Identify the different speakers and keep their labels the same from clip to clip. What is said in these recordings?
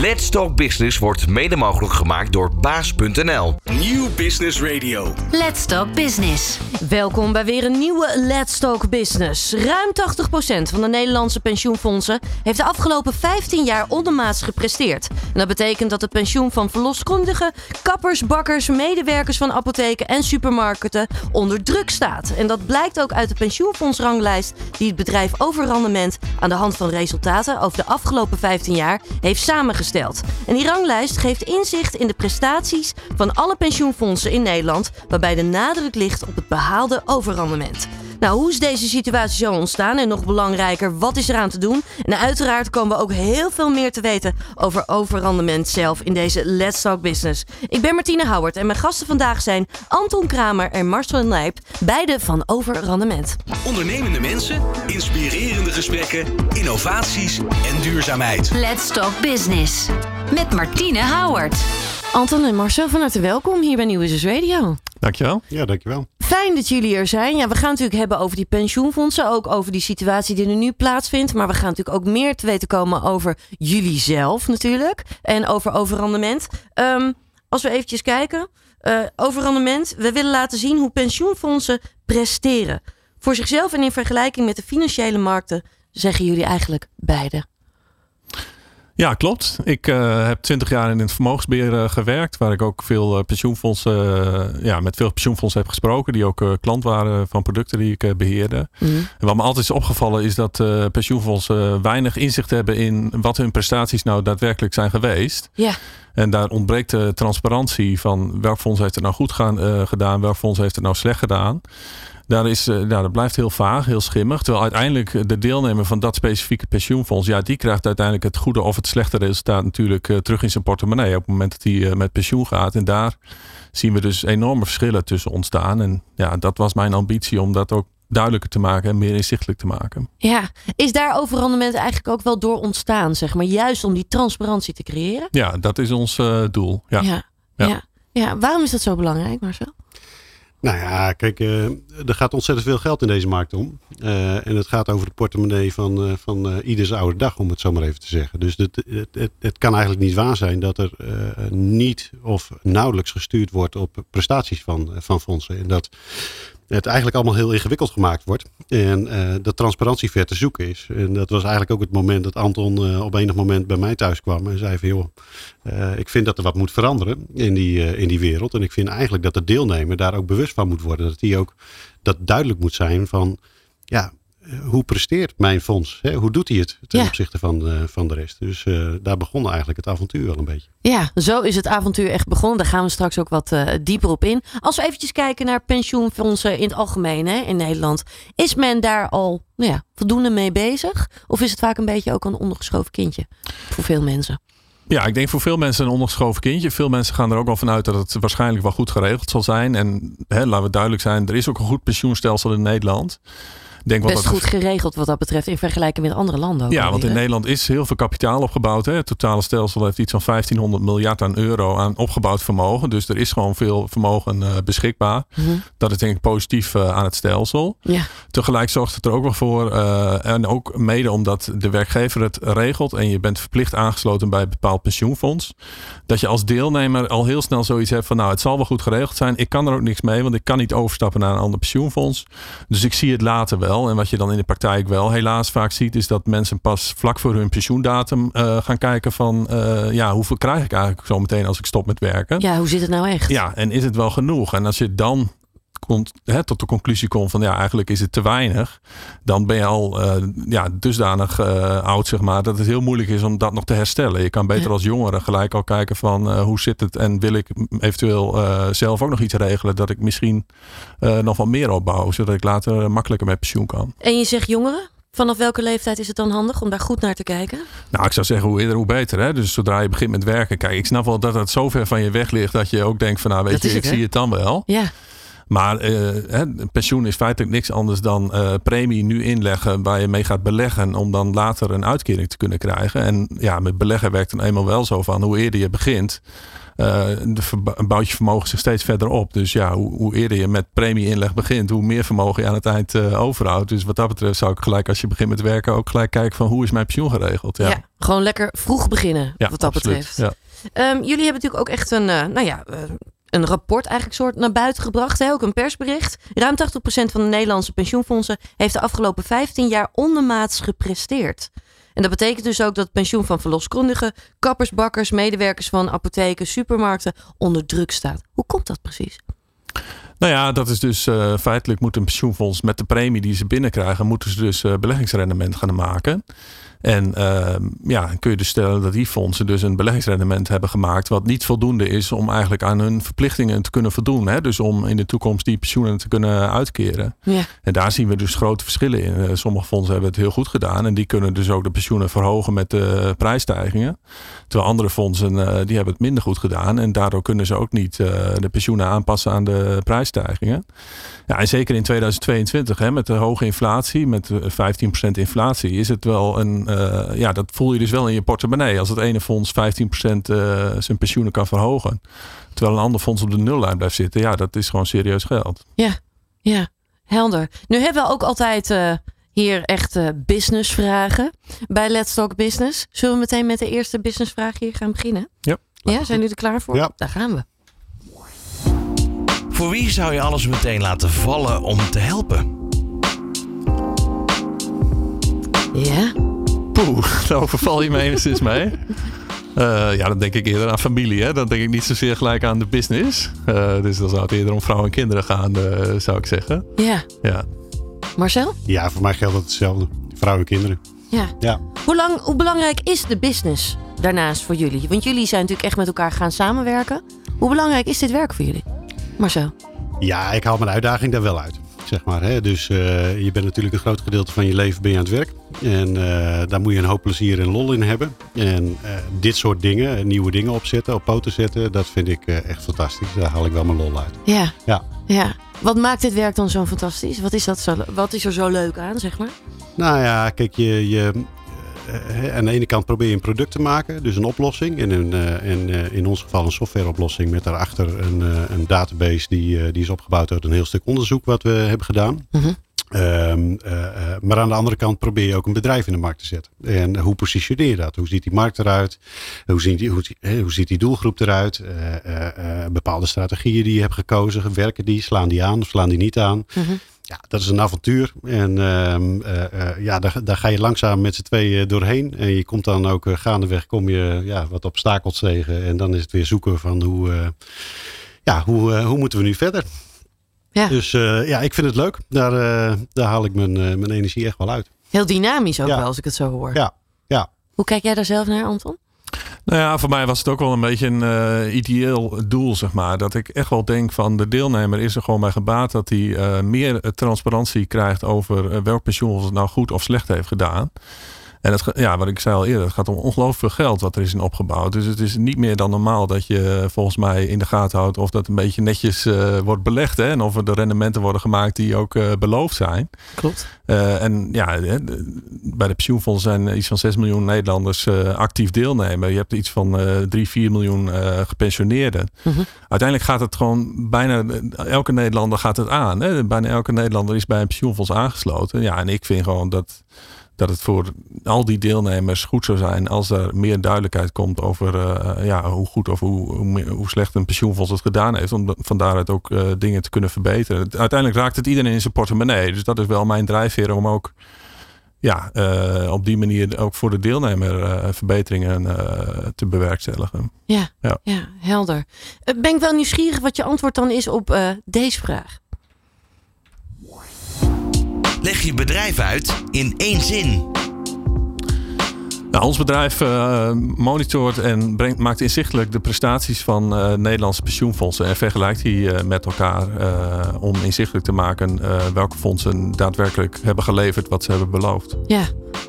Speaker 1: Let's Talk Business wordt mede mogelijk gemaakt door baas.nl.
Speaker 2: Nieuw Business Radio.
Speaker 3: Let's Talk Business.
Speaker 4: Welkom bij weer een nieuwe Let's Talk Business. Ruim 80% van de Nederlandse pensioenfondsen heeft de afgelopen 15 jaar ondermaats gepresteerd. En dat betekent dat het pensioen van verloskundigen, kappers, bakkers, medewerkers van apotheken en supermarkten onder druk staat. En dat blijkt ook uit de pensioenfondsranglijst die het bedrijf Overrandement aan de hand van resultaten over de afgelopen 15 jaar heeft samengesteld. En die ranglijst geeft inzicht in de prestaties van alle pensioenfondsen in Nederland, waarbij de nadruk ligt op het behaalde overrendement. Nou, hoe is deze situatie zo ontstaan? En nog belangrijker, wat is eraan te doen? En uiteraard komen we ook heel veel meer te weten over overrendement zelf in deze Let's Talk Business. Ik ben Martine Howard en mijn gasten vandaag zijn Anton Kramer en Marcel Nijp, beide van Overrendement.
Speaker 2: Ondernemende mensen, inspirerende gesprekken, innovaties en duurzaamheid.
Speaker 3: Let's Talk Business. Met Martine Howard.
Speaker 4: Anton en Marcel, van harte welkom hier bij Nieuw Business Radio.
Speaker 5: Dankjewel.
Speaker 6: Ja, dankjewel.
Speaker 4: Fijn dat jullie er zijn. Ja, we gaan natuurlijk hebben over die pensioenfondsen, ook over die situatie die er nu plaatsvindt. Maar we gaan natuurlijk ook meer te weten komen over jullie zelf natuurlijk en over overrendement. Ehm, als we eventjes kijken, uh, overrendement. We willen laten zien hoe pensioenfondsen presteren. Voor zichzelf en in vergelijking met de financiële markten zeggen jullie eigenlijk beide.
Speaker 5: Ja, klopt. Ik uh, heb twintig jaar in het vermogensbeheer uh, gewerkt, waar ik ook veel uh, pensioenfondsen, ja, met veel pensioenfondsen heb gesproken, die ook klant waren van producten die ik beheerde. Mm. En wat me altijd is opgevallen is dat pensioenfondsen weinig inzicht hebben in wat hun prestaties nou daadwerkelijk zijn geweest.
Speaker 4: Ja.
Speaker 5: En daar ontbreekt de transparantie van welk fonds heeft het nou goed gaan, gedaan, welk fonds heeft het nou slecht gedaan. Daar is, nou, dat blijft heel vaag, heel schimmig. Terwijl uiteindelijk de deelnemer van dat specifieke pensioenfonds, ja, die krijgt uiteindelijk het goede of het slechte resultaat natuurlijk uh, terug in zijn portemonnee op het moment dat hij uh, met pensioen gaat. En daar zien we dus enorme verschillen tussen ontstaan. En ja, dat was mijn ambitie om dat ook duidelijker te maken en meer inzichtelijk te maken.
Speaker 4: Ja, is daar overrendement eigenlijk ook wel door ontstaan, zeg maar, juist om die transparantie te creëren?
Speaker 5: Ja, dat is ons uh, doel. Ja.
Speaker 4: Ja, ja. ja. ja. waarom is dat zo belangrijk, Marcel?
Speaker 6: Nou ja, kijk, uh, er gaat ontzettend veel geld in deze markt om. Uh, en het gaat over de portemonnee van, uh, van ieders oude dag, om het zo maar even te zeggen. Dus het, het, het, het kan eigenlijk niet waar zijn dat er niet of nauwelijks gestuurd wordt op prestaties van, van fondsen. En dat het eigenlijk allemaal heel ingewikkeld gemaakt wordt. En uh, de transparantie ver te zoeken is. En dat was eigenlijk ook het moment dat Anton uh, op enig moment bij mij thuis kwam. En zei van joh, uh, ik vind dat er wat moet veranderen in die, in die wereld. En ik vind eigenlijk dat de deelnemer daar ook bewust van moet worden. Dat die ook dat duidelijk moet zijn van ja, hoe presteert mijn fonds? Hè? Hoe doet hij het ten ja. opzichte van, uh, van de rest? Dus uh, daar begon eigenlijk het avontuur wel een beetje.
Speaker 4: Ja, zo is het avontuur echt begonnen. Daar gaan we straks ook wat uh, dieper op in. Als we eventjes kijken naar pensioenfondsen in het algemeen hè, in Nederland. Is men daar al nou ja, voldoende mee bezig? Of is het vaak een beetje ook een ondergeschoven kindje voor veel mensen?
Speaker 5: Ja, ik denk voor veel mensen een ondergeschoven kindje. Veel mensen gaan er ook al vanuit dat het waarschijnlijk wel goed geregeld zal zijn. En hè, laten we duidelijk zijn, er is ook een goed pensioenstelsel in Nederland
Speaker 4: denk Best wat goed geregeld wat dat betreft in vergelijking met andere landen.
Speaker 5: Ja, want in Nederland is heel veel kapitaal opgebouwd. Hè. Het totale stelsel heeft iets van 1500 miljard aan euro aan opgebouwd vermogen. Dus er is gewoon veel vermogen uh, beschikbaar. Mm -hmm. Dat is denk ik positief uh, aan het stelsel.
Speaker 4: Ja.
Speaker 5: Tegelijk zorgt het er ook wel voor, uh, en ook mede omdat de werkgever het regelt en je bent verplicht aangesloten bij een bepaald pensioenfonds, dat je als deelnemer al heel snel zoiets hebt van nou het zal wel goed geregeld zijn. Ik kan er ook niks mee, want ik kan niet overstappen naar een ander pensioenfonds. Dus ik zie het later wel. En wat je dan in de praktijk wel helaas vaak ziet, is dat mensen pas vlak voor hun pensioendatum uh, gaan kijken van uh, ja, hoeveel krijg ik eigenlijk zo meteen als ik stop met werken.
Speaker 4: Ja, hoe zit het nou echt?
Speaker 5: Ja, en is het wel genoeg? En als je dan hè, tot de conclusie komt van ja, eigenlijk is het te weinig. Dan ben je al uh, ja, dusdanig uh, oud, zeg maar, dat het heel moeilijk is om dat nog te herstellen. Je kan beter ja. als jongere gelijk al kijken van uh, hoe zit het en wil ik eventueel zelf ook nog iets regelen dat ik misschien nog wat meer opbouw, zodat ik later makkelijker met pensioen kan.
Speaker 4: En je zegt jongeren? Vanaf welke leeftijd is het dan handig om daar goed naar te kijken?
Speaker 5: Nou, ik zou zeggen hoe eerder hoe beter. Hè? Dus zodra je begint met werken. Kijk, ik snap wel dat het zo ver van je weg ligt dat je ook denkt van nou weet dat je, ik het, zie het dan wel.
Speaker 4: Ja.
Speaker 5: Maar eh, hè, pensioen is feitelijk niks anders dan uh, premie nu inleggen waar je mee gaat beleggen om dan later een uitkering te kunnen krijgen. En ja, met beleggen werkt dan eenmaal wel zo van hoe eerder je begint, uh, bouwt je vermogen zich steeds verder op. Dus ja, hoe, hoe eerder je met premie-inleg begint, hoe meer vermogen je aan het eind uh, overhoudt. Dus wat dat betreft zou ik gelijk als je begint met werken ook gelijk kijken van hoe is mijn pensioen geregeld. Ja,
Speaker 4: ja gewoon lekker vroeg beginnen ja, wat dat absoluut. betreft. Ja. Um, jullie hebben natuurlijk ook echt een, uh, nou ja, een rapport eigenlijk soort naar buiten gebracht. Hè? Ook een persbericht. Ruim 80% van de Nederlandse pensioenfondsen heeft de afgelopen 15 jaar ondermaats gepresteerd. En dat betekent dus ook dat het pensioen van verloskundigen, kappers, bakkers, medewerkers van apotheken, supermarkten onder druk staat. Hoe komt dat precies?
Speaker 5: Nou ja, dat is dus uh, feitelijk moet een pensioenfonds met de premie die ze binnenkrijgen, moeten ze dus uh, beleggingsrendement gaan maken. En uh, ja, kun je dus stellen dat die fondsen dus een beleggingsrendement hebben gemaakt. wat niet voldoende is om eigenlijk aan hun verplichtingen te kunnen voldoen. Hè? Dus om in de toekomst die pensioenen te kunnen uitkeren. Ja. En daar zien we dus grote verschillen in. Eh, sommige fondsen hebben het heel goed gedaan. En die kunnen dus ook de pensioenen verhogen met de prijsstijgingen. Terwijl andere fondsen uh, die hebben het minder goed gedaan. En daardoor kunnen ze ook niet uh, de pensioenen aanpassen aan de prijsstijgingen. Ja, en zeker in 2022, hè, met de hoge inflatie, met 15% inflatie, is het wel een uh, ja, dat voel je dus wel in je portemonnee. Als het ene fonds 15% uh, zijn pensioenen kan verhogen. Terwijl een ander fonds op de nullijn blijft zitten. Ja, dat is gewoon serieus geld.
Speaker 4: Ja, ja, helder. Nu hebben we ook altijd uh, hier echt uh, businessvragen bij Let's Talk Business. Zullen we meteen met de eerste businessvraag hier gaan beginnen?
Speaker 5: Ja.
Speaker 4: Ja, zijn jullie er klaar voor?
Speaker 6: Ja.
Speaker 4: Daar gaan we.
Speaker 1: Voor wie zou je alles meteen laten vallen om te helpen?
Speaker 4: Ja.
Speaker 5: Poeh, daar overval je me enigszins mee. Uh, ja, dan denk ik eerder aan familie. Hè? Dan denk ik niet zozeer gelijk aan de business. Uh, dus dan zou het eerder om vrouwen en kinderen gaan, uh, zou ik zeggen.
Speaker 4: Ja.
Speaker 5: ja.
Speaker 4: Marcel?
Speaker 6: Ja, voor mij geldt het hetzelfde. Vrouwen en kinderen.
Speaker 4: Ja.
Speaker 6: ja.
Speaker 4: Hoe, lang, hoe belangrijk is de business daarnaast voor jullie? Want jullie zijn natuurlijk echt met elkaar gaan samenwerken. Hoe belangrijk is dit werk voor jullie? Marcel?
Speaker 6: Ja, ik haal mijn uitdaging daar wel uit zeg maar. Hè? Dus uh, je bent natuurlijk een groot gedeelte van je leven ben je aan het werk. En uh, daar moet je een hoop plezier en lol in hebben. En uh, dit soort dingen, nieuwe dingen opzetten, op poten zetten, dat vind ik echt fantastisch. Daar haal ik wel mijn lol uit.
Speaker 4: Ja.
Speaker 6: ja.
Speaker 4: ja. Wat maakt dit werk dan zo fantastisch? Wat is, dat zo, wat is er zo leuk aan, zeg maar?
Speaker 6: Nou ja, kijk, je, je, aan de ene kant probeer je een product te maken, dus een oplossing. En in, in, in ons geval een softwareoplossing met daarachter een, een database die, die is opgebouwd uit een heel stuk onderzoek wat we hebben gedaan.
Speaker 4: Mm -hmm.
Speaker 6: Um, uh, maar aan de andere kant probeer je ook een bedrijf in de markt te zetten. En hoe positioneer je dat? Hoe ziet die markt eruit? Hoe, ziet die, hoe, hoe ziet die doelgroep eruit? Uh, bepaalde strategieën die je hebt gekozen, werken die? Slaan die aan of slaan die niet aan?
Speaker 4: Mm -hmm.
Speaker 6: Ja, dat is een avontuur. En uh, ja, daar, daar ga je langzaam met z'n tweeën doorheen. En je komt dan ook gaandeweg kom je ja, wat obstakels tegen. En dan is het weer zoeken van hoe, ja, hoe, hoe moeten we nu verder?
Speaker 4: Ja.
Speaker 6: Dus ja, ik vind het leuk. Daar, daar haal ik mijn, mijn energie echt wel uit.
Speaker 4: Heel dynamisch ook ja. wel, als ik het zo hoor.
Speaker 6: Ja, ja.
Speaker 4: Hoe kijk jij daar zelf naar, Anton?
Speaker 5: Nou ja, voor mij was het ook wel een beetje een ideeel doel, zeg maar. Dat ik echt wel denk van de deelnemer is er gewoon bij gebaat dat hij meer transparantie krijgt over welk pensioen het nou goed of slecht heeft gedaan. En het, ja, wat ik zei al eerder, het gaat om ongelooflijk veel geld wat er is in opgebouwd. Dus het is niet meer dan normaal dat je volgens mij in de gaten houdt of dat een beetje netjes uh, wordt belegd. Hè? En of er de rendementen worden gemaakt die ook uh, beloofd zijn.
Speaker 4: Klopt.
Speaker 5: Uh, en ja, bij de pensioenfondsen zijn iets van 6 miljoen Nederlanders actief deelnemen. Je hebt iets van 3, 4 miljoen gepensioneerden.
Speaker 4: Mm -hmm.
Speaker 5: Uiteindelijk gaat het gewoon bijna elke Nederlander gaat het aan. Hè? Bijna elke Nederlander is bij een pensioenfonds aangesloten. Ja, en ik vind gewoon dat dat het voor al die deelnemers goed zou zijn als er meer duidelijkheid komt over uh, ja, hoe goed of hoe, hoe, hoe, slecht een pensioenfonds het gedaan heeft. Om van daaruit ook uh, dingen te kunnen verbeteren. Uiteindelijk raakt het iedereen in zijn portemonnee. Dus dat is wel mijn drijfveer om ook ja, uh, op die manier ook voor de deelnemer verbeteringen te bewerkstelligen.
Speaker 4: Ja,
Speaker 5: ja.
Speaker 4: ja helder. ben ik wel nieuwsgierig wat je antwoord dan is op deze vraag.
Speaker 1: Leg je bedrijf uit in één zin.
Speaker 5: Nou, ons bedrijf uh, monitort en brengt, maakt inzichtelijk de prestaties van uh, Nederlandse pensioenfondsen en vergelijkt die uh, met elkaar om inzichtelijk te maken welke fondsen daadwerkelijk hebben geleverd wat ze hebben beloofd.
Speaker 4: Ja,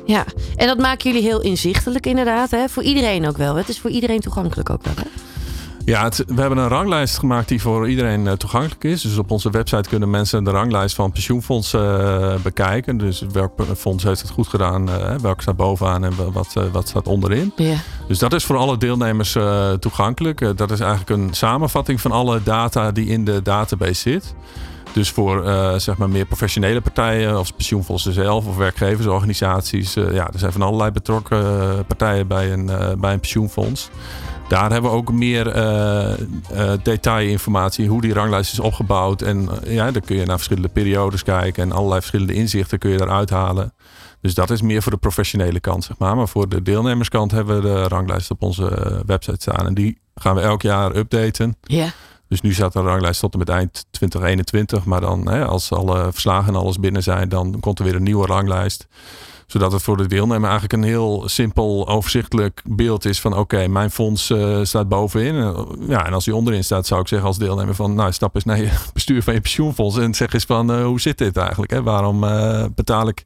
Speaker 4: ja. en dat maken jullie heel inzichtelijk inderdaad, hè? voor iedereen ook wel. Het is voor iedereen toegankelijk ook wel. Hè?
Speaker 5: Ja, het- we hebben een ranglijst gemaakt die voor iedereen eh, toegankelijk is. Dus op onze website kunnen mensen de ranglijst van pensioenfondsen eh, bekijken. Dus welk fonds heeft het goed gedaan, eh, welke staat bovenaan en wa- wat, wat staat onderin.
Speaker 4: Ja.
Speaker 5: Dus dat is voor alle deelnemers toegankelijk. Dat is eigenlijk een samenvatting van alle data die in de database zit. Dus voor eh, zeg maar meer professionele partijen, als pensioenfondsen zelf of werkgeversorganisaties. eh, ja, er zijn van allerlei betrokken eh, partijen bij een, bij een pensioenfonds. Daar hebben we ook meer detailinformatie, hoe die ranglijst is opgebouwd. En ja, dan kun je naar verschillende periodes kijken en allerlei verschillende inzichten kun je eruit halen. Dus dat is meer voor de professionele kant, zeg maar. Maar voor de deelnemerskant hebben we de ranglijst op onze website staan. En die gaan we elk jaar updaten.
Speaker 4: Ja.
Speaker 5: Dus nu staat de ranglijst tot en met eind 2021. Maar dan, hè, als alle verslagen en alles binnen zijn, dan komt er weer een nieuwe ranglijst. Zodat het voor de deelnemer eigenlijk een heel simpel, overzichtelijk beeld is van oké, mijn fonds eh, staat bovenin. Eh, Ja, en als die onderin staat, zou ik zeggen als deelnemer van nou, stap eens naar je bestuur van je pensioenfonds en zeg eens van eh, hoe zit dit eigenlijk? Hè? Waarom betaal ik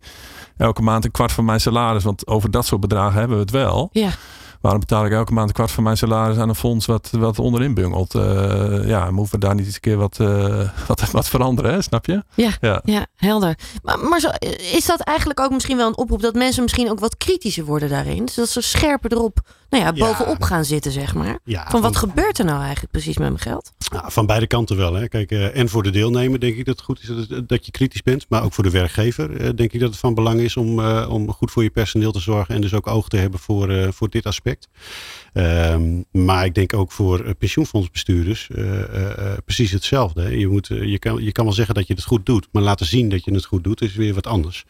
Speaker 5: elke maand een kwart van mijn salaris? Want over dat soort bedragen hebben we het wel.
Speaker 4: Ja.
Speaker 5: Waarom betaal ik elke maand een kwart van mijn salaris aan een fonds wat, wat onderin bungelt? Eh, ja, moeten we daar niet eens een keer wat, eh, wat, wat veranderen, hè? snap je?
Speaker 4: Ja,
Speaker 5: Ja.
Speaker 4: ja, helder. Maar, maar zo, is dat eigenlijk ook misschien wel een oproep dat mensen misschien ook wat kritischer worden daarin? Zodat ze scherper erop nou ja,
Speaker 6: Ja.
Speaker 4: bovenop gaan zitten, zeg maar.
Speaker 6: Ja,
Speaker 4: Van wat
Speaker 6: van-
Speaker 4: gebeurt er nou eigenlijk precies met mijn geld?
Speaker 6: Nou, van beide kanten wel. Hè. Kijk, eh, en voor de deelnemer denk ik dat het goed is dat, dat je kritisch bent. Maar ook voor de werkgever eh, denk ik dat het van belang is om, eh, om goed voor je personeel te zorgen. En dus ook oog te hebben voor, voor dit aspect. Ehm, maar ik denk ook voor eh, pensioenfondsbestuurders eh, eh, precies hetzelfde. Hè. Je, moet, je, kan, je kan wel zeggen dat je het goed doet. Maar laten zien dat je het goed doet is weer wat anders.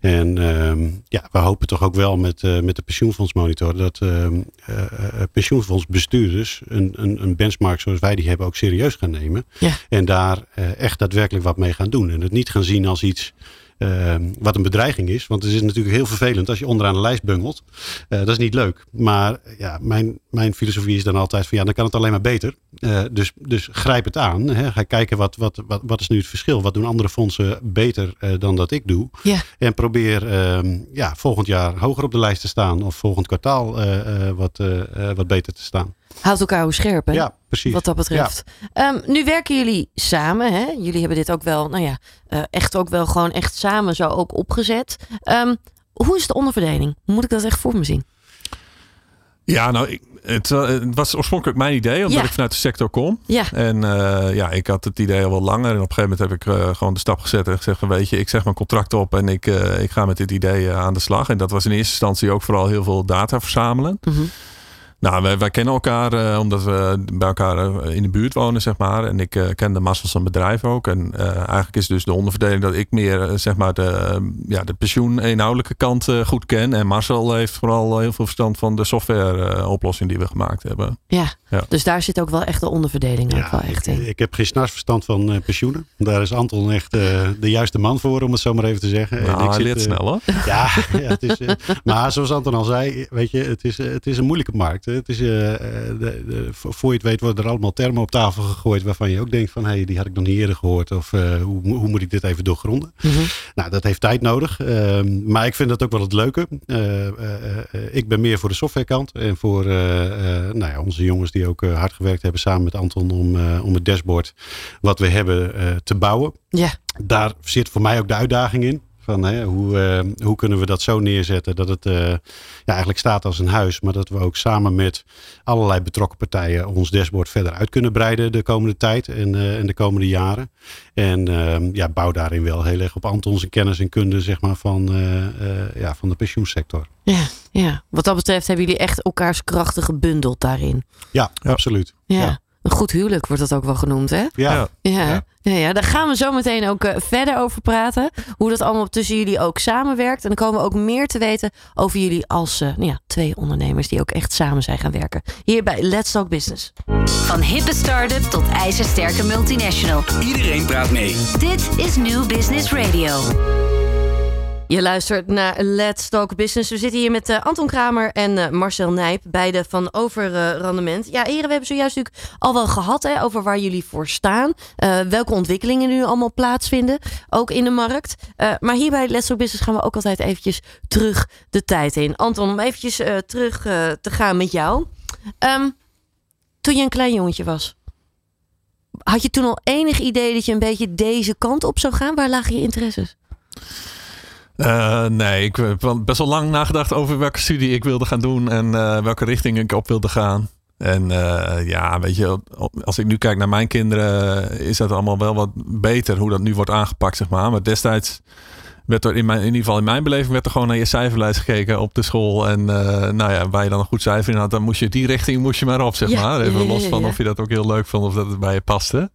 Speaker 6: En ehm, ja, we hopen toch ook wel met, met de pensioenfondsmonitor dat ehm, eh, eh, pensioenfondsbestuurders een, een, een benchmark zoals wij die hebben ook serieus gaan nemen.
Speaker 4: Ja.
Speaker 6: En daar echt daadwerkelijk wat mee gaan doen. En het niet gaan zien als iets ehm, wat een bedreiging is. Want het is natuurlijk heel vervelend als je onderaan de lijst bungelt. Eh, dat is niet leuk. Maar ja, mijn, mijn filosofie is dan altijd van ja, dan kan het alleen maar beter. Eh, dus, dus grijp het aan. Hè. Ga kijken wat, wat, wat, wat is nu het verschil. Wat doen andere fondsen beter eh, dan dat ik doe.
Speaker 4: Ja.
Speaker 6: En probeer ehm, ja, volgend jaar hoger op de lijst te staan. Of volgend kwartaal wat, wat beter te staan.
Speaker 4: Houdt elkaar hoe scherp, hè?
Speaker 6: Ja, precies.
Speaker 4: Wat dat betreft. Ehm, nu werken jullie samen. Hè? Jullie hebben dit ook wel, nou ja, eh, echt ook wel gewoon echt samen zo ook opgezet. Ehm, hoe is de onderverdeling? Moet ik dat echt voor me zien?
Speaker 5: Ja, nou, ik, het, eh, het was oorspronkelijk mijn idee, omdat
Speaker 4: Ja.
Speaker 5: ik vanuit de sector kom.
Speaker 4: Ja,
Speaker 5: En eh, ja, ik had het idee al wel langer. En op een gegeven moment heb ik eh, gewoon de stap gezet en gezegd van weet je, ik zeg mijn contract op en ik, eh, ik ga met dit idee aan de slag. En dat was in eerste instantie ook vooral heel veel data verzamelen.
Speaker 4: Mhm.
Speaker 5: Nou, wij, wij kennen elkaar eh, omdat we bij elkaar eh, in de buurt wonen, zeg maar. En ik eh, ken de Marcel zijn bedrijf ook. En eh, eigenlijk is dus de onderverdeling dat ik meer, eh, zeg maar, de, eh, ja, de pensioen-inhoudelijke kant eh, goed ken. En Marcel heeft vooral heel veel verstand van de software-oplossing die we gemaakt hebben.
Speaker 4: ja.
Speaker 5: Ja.
Speaker 4: Dus daar zit ook wel echt de onderverdeling ook wel echt
Speaker 6: ik,
Speaker 4: in.
Speaker 6: ik heb geen snars verstand van eh, pensioenen. Daar is Anton echt eh, de juiste man voor, om het zo maar even te zeggen. En
Speaker 5: Nou,
Speaker 6: ik
Speaker 5: hij
Speaker 6: zit,
Speaker 5: leert
Speaker 6: eh,
Speaker 5: snel hoor.
Speaker 6: Ja, ja het is, eh, maar zoals Anton al zei, weet je, het is, eh, het is een moeilijke markt. Het is, eh, eh, de, de, voor je het weet worden er allemaal termen op tafel gegooid waarvan je ook denkt van, hé, hey, die had ik nog niet eerder gehoord. Of eh, hoe, hoe moet ik dit even doorgronden?
Speaker 4: Mhm.
Speaker 6: Nou, dat heeft tijd nodig. Ehm, maar ik vind dat ook wel het leuke. Ik ben meer voor de softwarekant. En voor nou ja, onze jongens die ook hard gewerkt hebben samen met Anton om, om het dashboard wat we hebben te bouwen
Speaker 4: Ja,
Speaker 6: daar zit voor mij ook de uitdaging in. Van, hè, hoe, eh, hoe kunnen we dat zo neerzetten dat het eh, ja, eigenlijk staat als een huis. Maar dat we ook samen met allerlei betrokken partijen ons dashboard verder uit kunnen breiden de komende tijd en, eh, en de komende jaren. En eh, ja, bouw daarin wel heel erg op Antons kennis en kunde zeg maar, van, ja, van de pensioensector.
Speaker 4: ja, ja. Wat dat betreft hebben jullie echt elkaars krachten gebundeld daarin.
Speaker 6: Ja, absoluut.
Speaker 4: Ja.
Speaker 6: Ja.
Speaker 4: Een goed huwelijk wordt dat ook wel genoemd, hè?
Speaker 6: Ja.
Speaker 5: Ja.
Speaker 4: Ja,
Speaker 6: Ja.
Speaker 4: daar gaan we zo meteen ook eh, verder over praten. Hoe dat allemaal tussen jullie ook samenwerkt. En dan komen we ook meer te weten over jullie als eh, nou ja, twee ondernemers die ook echt samen zijn gaan werken. Hier bij Let's Talk Business.
Speaker 3: Van hippe start-up tot ijzersterke multinational.
Speaker 2: Iedereen praat mee.
Speaker 3: Dit is New Business Radio.
Speaker 4: Je luistert naar Let's Talk Business. We zitten hier met eh, Anton Kramer en eh, Marcel Nijp, beide van Overrandement. ja, heren, we hebben zojuist natuurlijk al wel gehad hè, over waar jullie voor staan. eh, welke ontwikkelingen nu allemaal plaatsvinden, ook in de markt. Eh, maar hier bij Let's Talk Business gaan we ook altijd eventjes terug de tijd in. Anton, om eventjes eh, terug eh, te gaan met jou. Ehm, toen je een klein jongetje was? Had je toen al enig idee dat je een beetje deze kant op zou gaan? Waar lagen je interesses?
Speaker 5: Uh, nee, ik heb best wel lang nagedacht over welke studie ik wilde gaan doen en uh, welke richting ik op wilde gaan. En uh, ja, weet je, als ik nu kijk naar mijn kinderen, is dat allemaal wel wat beter hoe dat nu wordt aangepakt, zeg maar. Maar destijds werd er in, mijn, in ieder geval in mijn beleving werd er gewoon naar je cijferlijst gekeken op de school. En nou ja, waar je dan een goed cijfer in had, dan moest je die richting moest je maar op, zeg
Speaker 4: Ja,
Speaker 5: maar. Even
Speaker 4: ja,
Speaker 5: los van
Speaker 4: ja.
Speaker 5: of je dat ook heel leuk vond of dat het bij je paste.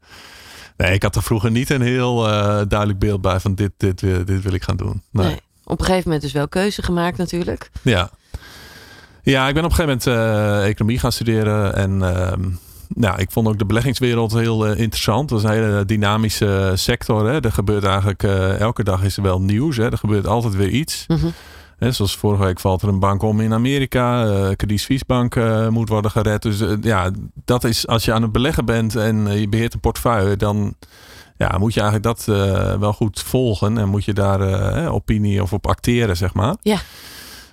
Speaker 5: Nee, ik had er vroeger niet een heel eh, duidelijk beeld bij van dit, dit, eh, dit wil ik gaan doen. Nee.
Speaker 4: Nee. Op een gegeven moment dus wel keuze gemaakt natuurlijk.
Speaker 5: Ja. ja, ik ben op een gegeven moment eh, economie gaan studeren. En ehm, nou, ik vond ook de beleggingswereld heel interessant. Dat is een hele dynamische sector. Hè. Er gebeurt eigenlijk elke dag is er wel nieuws. Hè. Er gebeurt altijd weer iets.
Speaker 4: Mhm.
Speaker 5: Hè, zoals vorige week valt er een bank om in Amerika. eh Credit Suisse Bank eh, moet worden gered. Dus eh, ja, dat is als je aan het beleggen bent en je beheert een portefeuille, dan ja, moet je eigenlijk dat wel goed volgen. En moet je daar opinie of op acteren, zeg maar.
Speaker 4: Ja.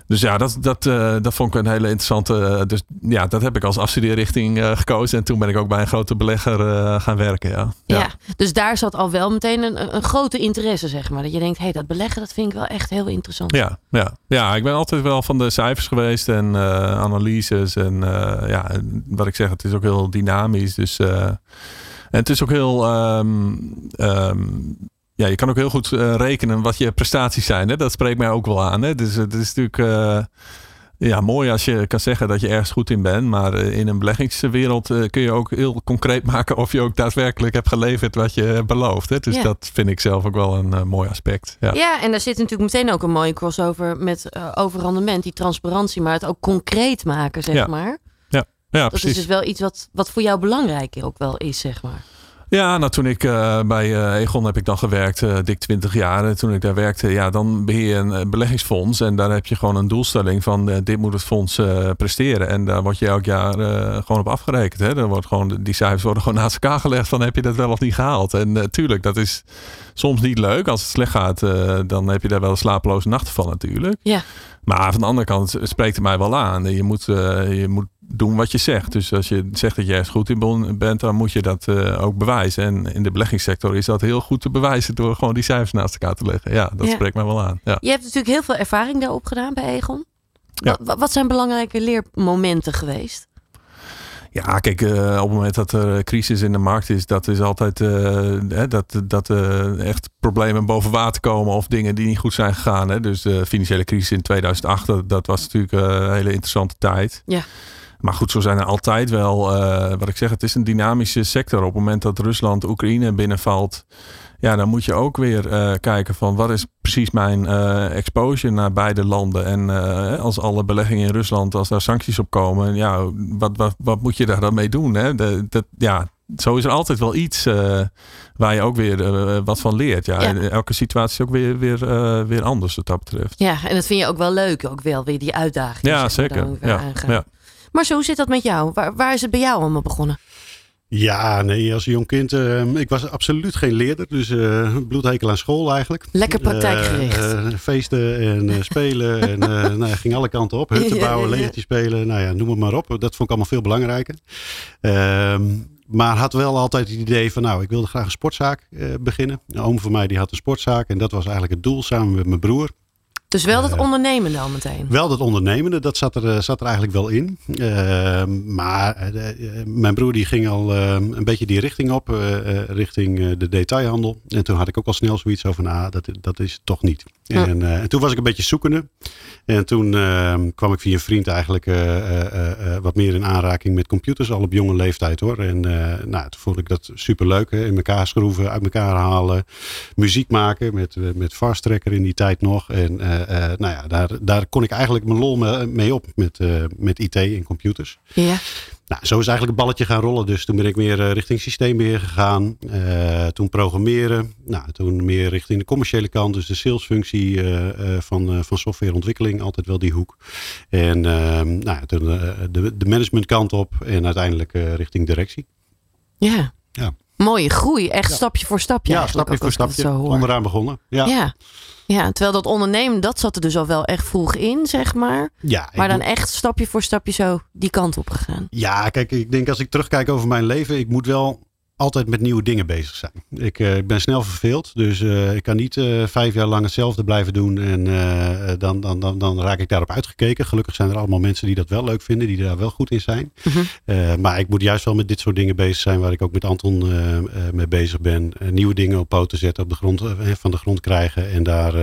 Speaker 5: Dus ja, dat, dat, eh, dat vond ik een hele interessante. eh, Dus ja, dat heb ik als afstudeerrichting eh, gekozen. En toen ben ik ook bij een grote belegger gaan werken. Ja.
Speaker 4: Ja. dus daar zat al wel meteen een, een grote interesse, zeg maar. Dat je denkt, hé, hey, dat beleggen, dat vind ik wel echt heel interessant.
Speaker 5: Ja, ja. ja, ik ben altijd wel van de cijfers geweest en analyses. En ja, wat ik zeg, het is ook heel dynamisch. Dus, en het is ook heel. ehm, ehm, ja, je kan ook heel goed eh, rekenen wat je prestaties zijn. Hè? Dat spreekt mij ook wel aan. Hè? Dus het is natuurlijk. eh, ja, mooi als je kan zeggen dat je ergens goed in bent. Maar eh, in een beleggingswereld eh, kun je ook heel concreet maken of je ook daadwerkelijk hebt geleverd wat je belooft. Hè? Dus
Speaker 4: Ja.
Speaker 5: dat vind ik zelf ook wel een eh, mooi aspect. Ja.
Speaker 4: Ja, en daar zit natuurlijk meteen ook een mooie crossover met eh over rendement, die transparantie, maar het ook concreet maken, zeg
Speaker 5: Ja,
Speaker 4: maar.
Speaker 5: Ja,
Speaker 4: Dat
Speaker 5: precies.
Speaker 4: is dus wel iets wat, wat voor jou belangrijk ook wel is, zeg maar.
Speaker 5: Ja, nou toen ik eh, bij eh, Egon heb ik dan gewerkt, eh, dik 20 jaar. En toen ik daar werkte, ja, dan beheer je een beleggingsfonds. En daar heb je gewoon een doelstelling van dit moet het fonds presteren. En daar word je elk jaar gewoon op afgerekend. Hè? Dan wordt gewoon, die cijfers worden gewoon naast elkaar gelegd van heb je dat wel of niet gehaald. En natuurlijk, dat is soms niet leuk. Als het slecht gaat, dan heb je daar wel slapeloze nachten van natuurlijk.
Speaker 4: Ja.
Speaker 5: Maar van de andere kant spreekt het mij wel aan. Je moet, je moet doen wat je zegt. Dus als je zegt dat je ergens goed in ben- bent, dan moet je dat eh, ook bewijzen. En in de beleggingssector is dat heel goed te bewijzen door gewoon die cijfers naast elkaar te leggen. Ja, dat
Speaker 4: Ja.
Speaker 5: spreekt mij wel aan. Ja.
Speaker 4: Je hebt natuurlijk heel veel ervaring daarop gedaan bij Egon.
Speaker 5: Ja.
Speaker 4: Wat, wat zijn belangrijke leermomenten geweest?
Speaker 5: Ja, kijk, eh, op het moment dat er crisis in de markt is, dat is altijd eh, hè, dat, dat echt problemen boven water komen of dingen die niet goed zijn gegaan. Hè. Dus de financiële crisis in 2008, dat, dat was natuurlijk een hele interessante tijd.
Speaker 4: Ja.
Speaker 5: Maar goed, zo zijn er altijd wel, eh, wat ik zeg, het is een dynamische sector. Op het moment dat Rusland Oekraïne binnenvalt, ja, dan moet je ook weer eh, kijken van wat is precies mijn eh, exposure naar beide landen. En als alle beleggingen in Rusland, als daar sancties op komen, ja, wat, wat, wat moet je daar dan mee doen? Hè? De, dat, ja, zo is er altijd wel iets waar je ook weer wat van leert. Ja, elke situatie is ook weer, weer, weer anders wat dat betreft.
Speaker 4: Ja, en dat vind je ook wel leuk, ook wel weer die uitdaging.
Speaker 5: Ja, zeker. ja.
Speaker 4: Maar zo hoe zit dat met jou? Waar, waar is het bij jou allemaal begonnen?
Speaker 6: Ja, nee, als jong kind. eh, ik was absoluut geen leerder. Dus eh bloedhekel aan school eigenlijk.
Speaker 4: Lekker praktijkgericht.
Speaker 6: Eh, eh, feesten en spelen. en nou, ging alle kanten op. Hutten
Speaker 4: Ja, ja,
Speaker 6: bouwen,
Speaker 4: ja.
Speaker 6: legertjes spelen. Nou ja, noem het maar op. Dat vond ik allemaal veel belangrijker. Ehm, maar had wel altijd het idee van, nou, ik wilde graag een sportzaak beginnen. Een oom van mij die had een sportzaak. En dat was eigenlijk het doel samen met mijn broer.
Speaker 4: Dus wel dat
Speaker 6: Eh,
Speaker 4: ondernemen al meteen.
Speaker 6: Wel dat ondernemende, dat zat er, eh, zat er eigenlijk wel in. Ehm, maar eh, mijn broer die ging al eh, een beetje die richting op, richting de detailhandel. En toen had ik ook al snel zoiets over, nou, dat, dat is het toch niet.
Speaker 4: Ja.
Speaker 6: En, en toen was ik een beetje zoekende. En toen ehm, kwam ik via een vriend eigenlijk wat meer in aanraking met computers, al op jonge leeftijd hoor. En nou, toen vond ik dat superleuk, hè? in elkaar schroeven, uit elkaar halen, muziek maken met, met Fast Tracker in die tijd nog. En nou ja, daar, daar kon ik eigenlijk mijn lol me- mee op met, eh, met IT en computers.
Speaker 4: Ja.
Speaker 6: Nou, zo is eigenlijk het balletje gaan rollen. Dus toen ben ik meer eh, richting systeembeheer gegaan. Eh, toen programmeren. Nou, toen meer richting de commerciële kant. Dus de salesfunctie eh, eh, van, eh, van softwareontwikkeling. Altijd wel die hoek. En ehm, nou, toen eh, de, de managementkant op. En uiteindelijk eh, richting directie.
Speaker 4: Ja.
Speaker 6: Ja.
Speaker 4: Mooie groei, echt stapje voor stapje.
Speaker 6: Ja, stapje
Speaker 4: ook
Speaker 6: voor stapje. Onderaan begonnen. Ja, ja.
Speaker 4: Ja. ja, terwijl dat ondernemen, dat zat er dus al wel echt vroeg in, zeg maar.
Speaker 6: ik
Speaker 4: Maar dan
Speaker 6: moet-
Speaker 4: echt stapje voor stapje zo die kant op gegaan.
Speaker 6: Ja, kijk, ik denk als ik terugkijk over mijn leven, ik moet wel altijd met nieuwe dingen bezig zijn. Ik, eh, ik ben snel verveeld, dus eh, ik kan niet eh, vijf jaar lang hetzelfde blijven doen en dan, dan, dan, dan raak ik daarop uitgekeken. Gelukkig zijn er allemaal mensen die dat wel leuk vinden, die daar wel goed in zijn.
Speaker 4: Mhm.
Speaker 6: Maar ik moet juist wel met dit soort dingen bezig zijn, waar ik ook met Anton mee bezig ben. Nieuwe dingen op poten zetten, op de grond, van de grond krijgen en daar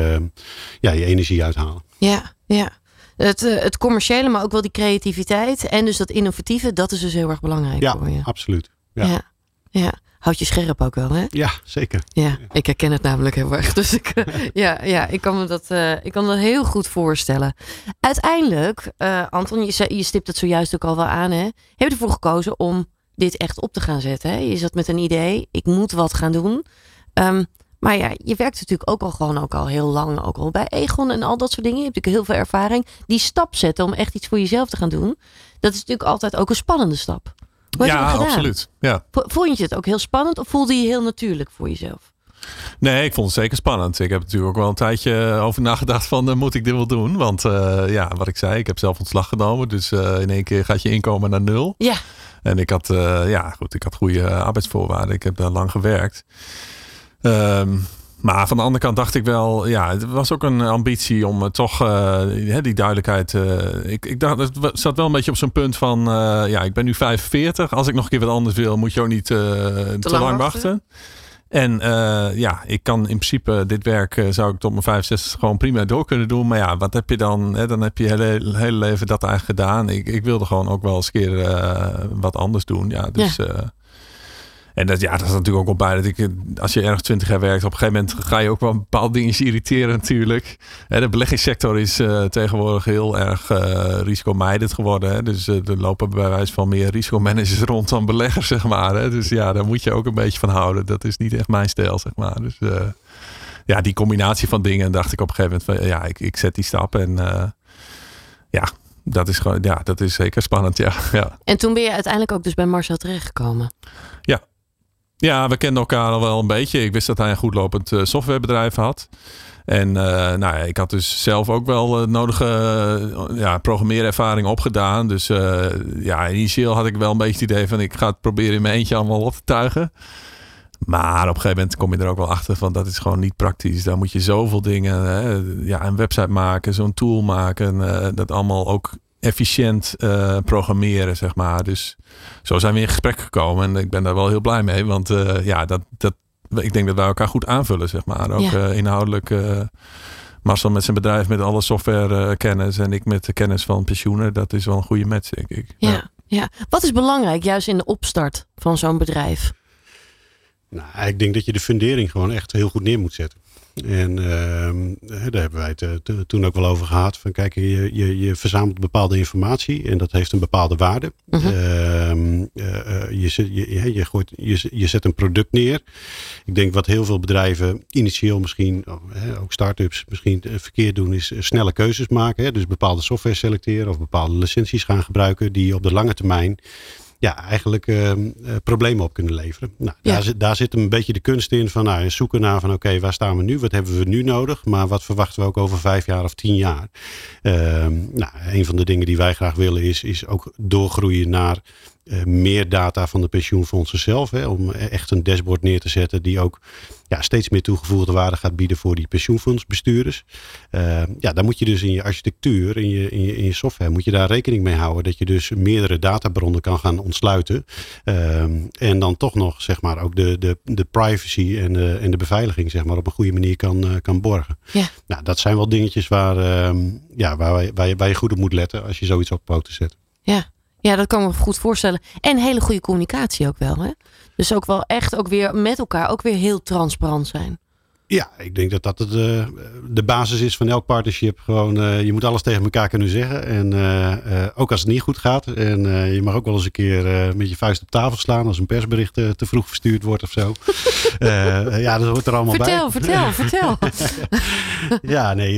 Speaker 6: ja, je energie uithalen.
Speaker 4: Ja, ja. Het, het commerciële, maar ook wel die creativiteit. En dus dat innovatieve, dat is dus heel erg belangrijk
Speaker 6: Ja,
Speaker 4: voor je.
Speaker 6: absoluut. Ja.
Speaker 4: Ja. Ja. Houd je scherp ook wel, hè?
Speaker 6: Ja, zeker.
Speaker 4: Ja, ik herken het namelijk heel erg. Dus ik, eh, ja, ja, ik, kan me dat, eh, ik kan me dat heel goed voorstellen. Uiteindelijk, eh, Anton, je, stipt het zojuist ook al wel aan, hè? Heb je ervoor gekozen om dit echt op te gaan zetten? Hè? Je zat met een idee, ik moet wat gaan doen. Ehm, maar ja, je werkt natuurlijk ook al gewoon ook al heel lang, ook al bij Egon en al dat soort dingen. Je hebt natuurlijk heel veel ervaring. Die stap zetten om echt iets voor jezelf te gaan doen, dat is natuurlijk altijd ook een spannende stap. Hoe
Speaker 5: ja, absoluut. Ja.
Speaker 4: Vo- Vond je het ook heel spannend of voelde je heel natuurlijk voor jezelf?
Speaker 5: Nee, ik vond het zeker spannend. Ik heb natuurlijk ook wel een tijdje over nagedacht van eh, moet ik dit wel doen? Want eh, ja, wat ik zei, ik heb zelf ontslag genomen. Dus eh, in één keer gaat je inkomen naar nul.
Speaker 4: Ja.
Speaker 5: En ik had, eh, ja, goed, ik had goede arbeidsvoorwaarden. Ik heb daar lang gewerkt. Ehm, maar van de andere kant dacht ik wel, ja, het was ook een ambitie om eh, toch eh, die duidelijkheid. eh, ik, ik dacht, het zat wel een beetje op zo'n punt van, ja, ik ben nu 45. Als ik nog een keer wat anders wil, moet je ook niet eh, te,
Speaker 4: lang
Speaker 5: lang
Speaker 4: wachten.
Speaker 5: En ja, ik kan in principe dit werk zou ik tot mijn 65 gewoon prima door kunnen doen. Maar ja, wat heb je dan? Hè? Dan heb je je hele, hele leven dat eigenlijk gedaan. Ik, ik wilde gewoon ook wel eens een keer wat anders doen. Ja, dus. En dat, ja, dat is natuurlijk ook al bij dat ik, eh, als je ergens 20 jaar werkt, op een gegeven moment ga je ook wel bepaalde dingen irriteren natuurlijk. Hè, de beleggingssector is eh, tegenwoordig heel erg eh risicomijdend geworden. Dus er lopen bij wijze van meer risicomanagers rond dan beleggers, zeg maar. Dus ja, daar moet je ook een beetje van houden. Dat is niet echt mijn stijl, zeg maar. Dus ja, die combinatie van dingen dacht ik op een gegeven moment van, ja, ik, ik zet die stap en ja, dat is gewoon, ja, dat is zeker spannend, ja. ja.
Speaker 4: En toen ben je uiteindelijk ook dus bij Marcel terechtgekomen.
Speaker 5: Ja, we kenden elkaar al wel een beetje. Ik wist dat hij een goed lopend eh, softwarebedrijf had. En eh, nou ja, ik had dus zelf ook wel eh, nodige ja, programmeerervaring opgedaan. Dus ja, initieel had ik wel een beetje het idee van ik ga het proberen in mijn eentje allemaal op te tuigen. Maar op een gegeven moment kom je er ook wel achter van dat is gewoon niet praktisch. Daar moet je zoveel dingen, hè, ja, een website maken, zo'n tool maken, dat allemaal ook efficiënt eh, programmeren, zeg maar. Dus zo zijn we in gesprek gekomen en ik ben daar wel heel blij mee, want eh, ja, dat, dat, ik denk dat wij elkaar goed aanvullen, zeg maar. Ook
Speaker 4: Ja.
Speaker 5: eh, inhoudelijk. eh, Marcel met zijn bedrijf met alle software eh, kennis en ik met de kennis van pensioenen, dat is wel een goede match, denk ik.
Speaker 4: Ja, ja. Wat is belangrijk juist in de opstart van zo'n bedrijf?
Speaker 6: Nou, ik denk dat je de fundering gewoon echt heel goed neer moet zetten. En ehm, eh, daar hebben wij het eh, to- toen ook wel over gehad. Van kijk, je, je, je verzamelt bepaalde informatie en dat heeft een bepaalde waarde.
Speaker 4: Mhm.
Speaker 6: Ehm, eh, eh, je, zet- je, je, je, gooit, je, je zet een product neer. Ik denk wat heel veel bedrijven initieel misschien, oh, hè, ook start-ups misschien verkeerd doen, is snelle keuzes maken. Hè? Dus bepaalde software selecteren of bepaalde licenties gaan gebruiken die op de lange termijn ja, eigenlijk ehm, eh, problemen op kunnen leveren. Nou,
Speaker 4: Ja.
Speaker 6: daar, zit, daar zit een beetje de kunst in van nou, zoeken naar van oké, waar staan we nu? Wat hebben we nu nodig? Maar wat verwachten we ook over vijf jaar of tien jaar? Ehm, nou, een van de dingen die wij graag willen is, is ook doorgroeien naar eh, meer data van de pensioenfondsen zelf. Hè, om echt een dashboard neer te zetten die ook ja, steeds meer toegevoegde waarde gaat bieden voor die pensioenfondsbestuurders. Eh, ja, dan moet je dus in je architectuur, in je, in, je, in je software, moet je daar rekening mee houden dat je dus meerdere databronnen kan gaan ontsluiten. Ehm, en dan toch nog zeg maar ook de, de, de privacy en de, en de beveiliging zeg maar op een goede manier kan, eh, kan borgen.
Speaker 4: Ja.
Speaker 6: Nou, dat zijn wel dingetjes waar, ja, waar, waar, je, waar je goed op moet letten als je zoiets op poten zet.
Speaker 4: Ja. Ja, dat kan ik me goed voorstellen. En hele goede communicatie ook wel. Hè? Dus ook wel echt ook weer met elkaar ook weer heel transparant zijn.
Speaker 6: Ja, ik denk dat dat het, eh, de basis is van elk partnership. Gewoon, eh, je moet alles tegen elkaar kunnen zeggen. En eh, ook als het niet goed gaat. En je mag ook wel eens een keer met je vuist op tafel slaan als een persbericht te vroeg verstuurd wordt of zo. Ja, dat hoort er allemaal
Speaker 4: Vertel,
Speaker 6: bij.
Speaker 4: vertel, vertel.
Speaker 6: Ja, nee,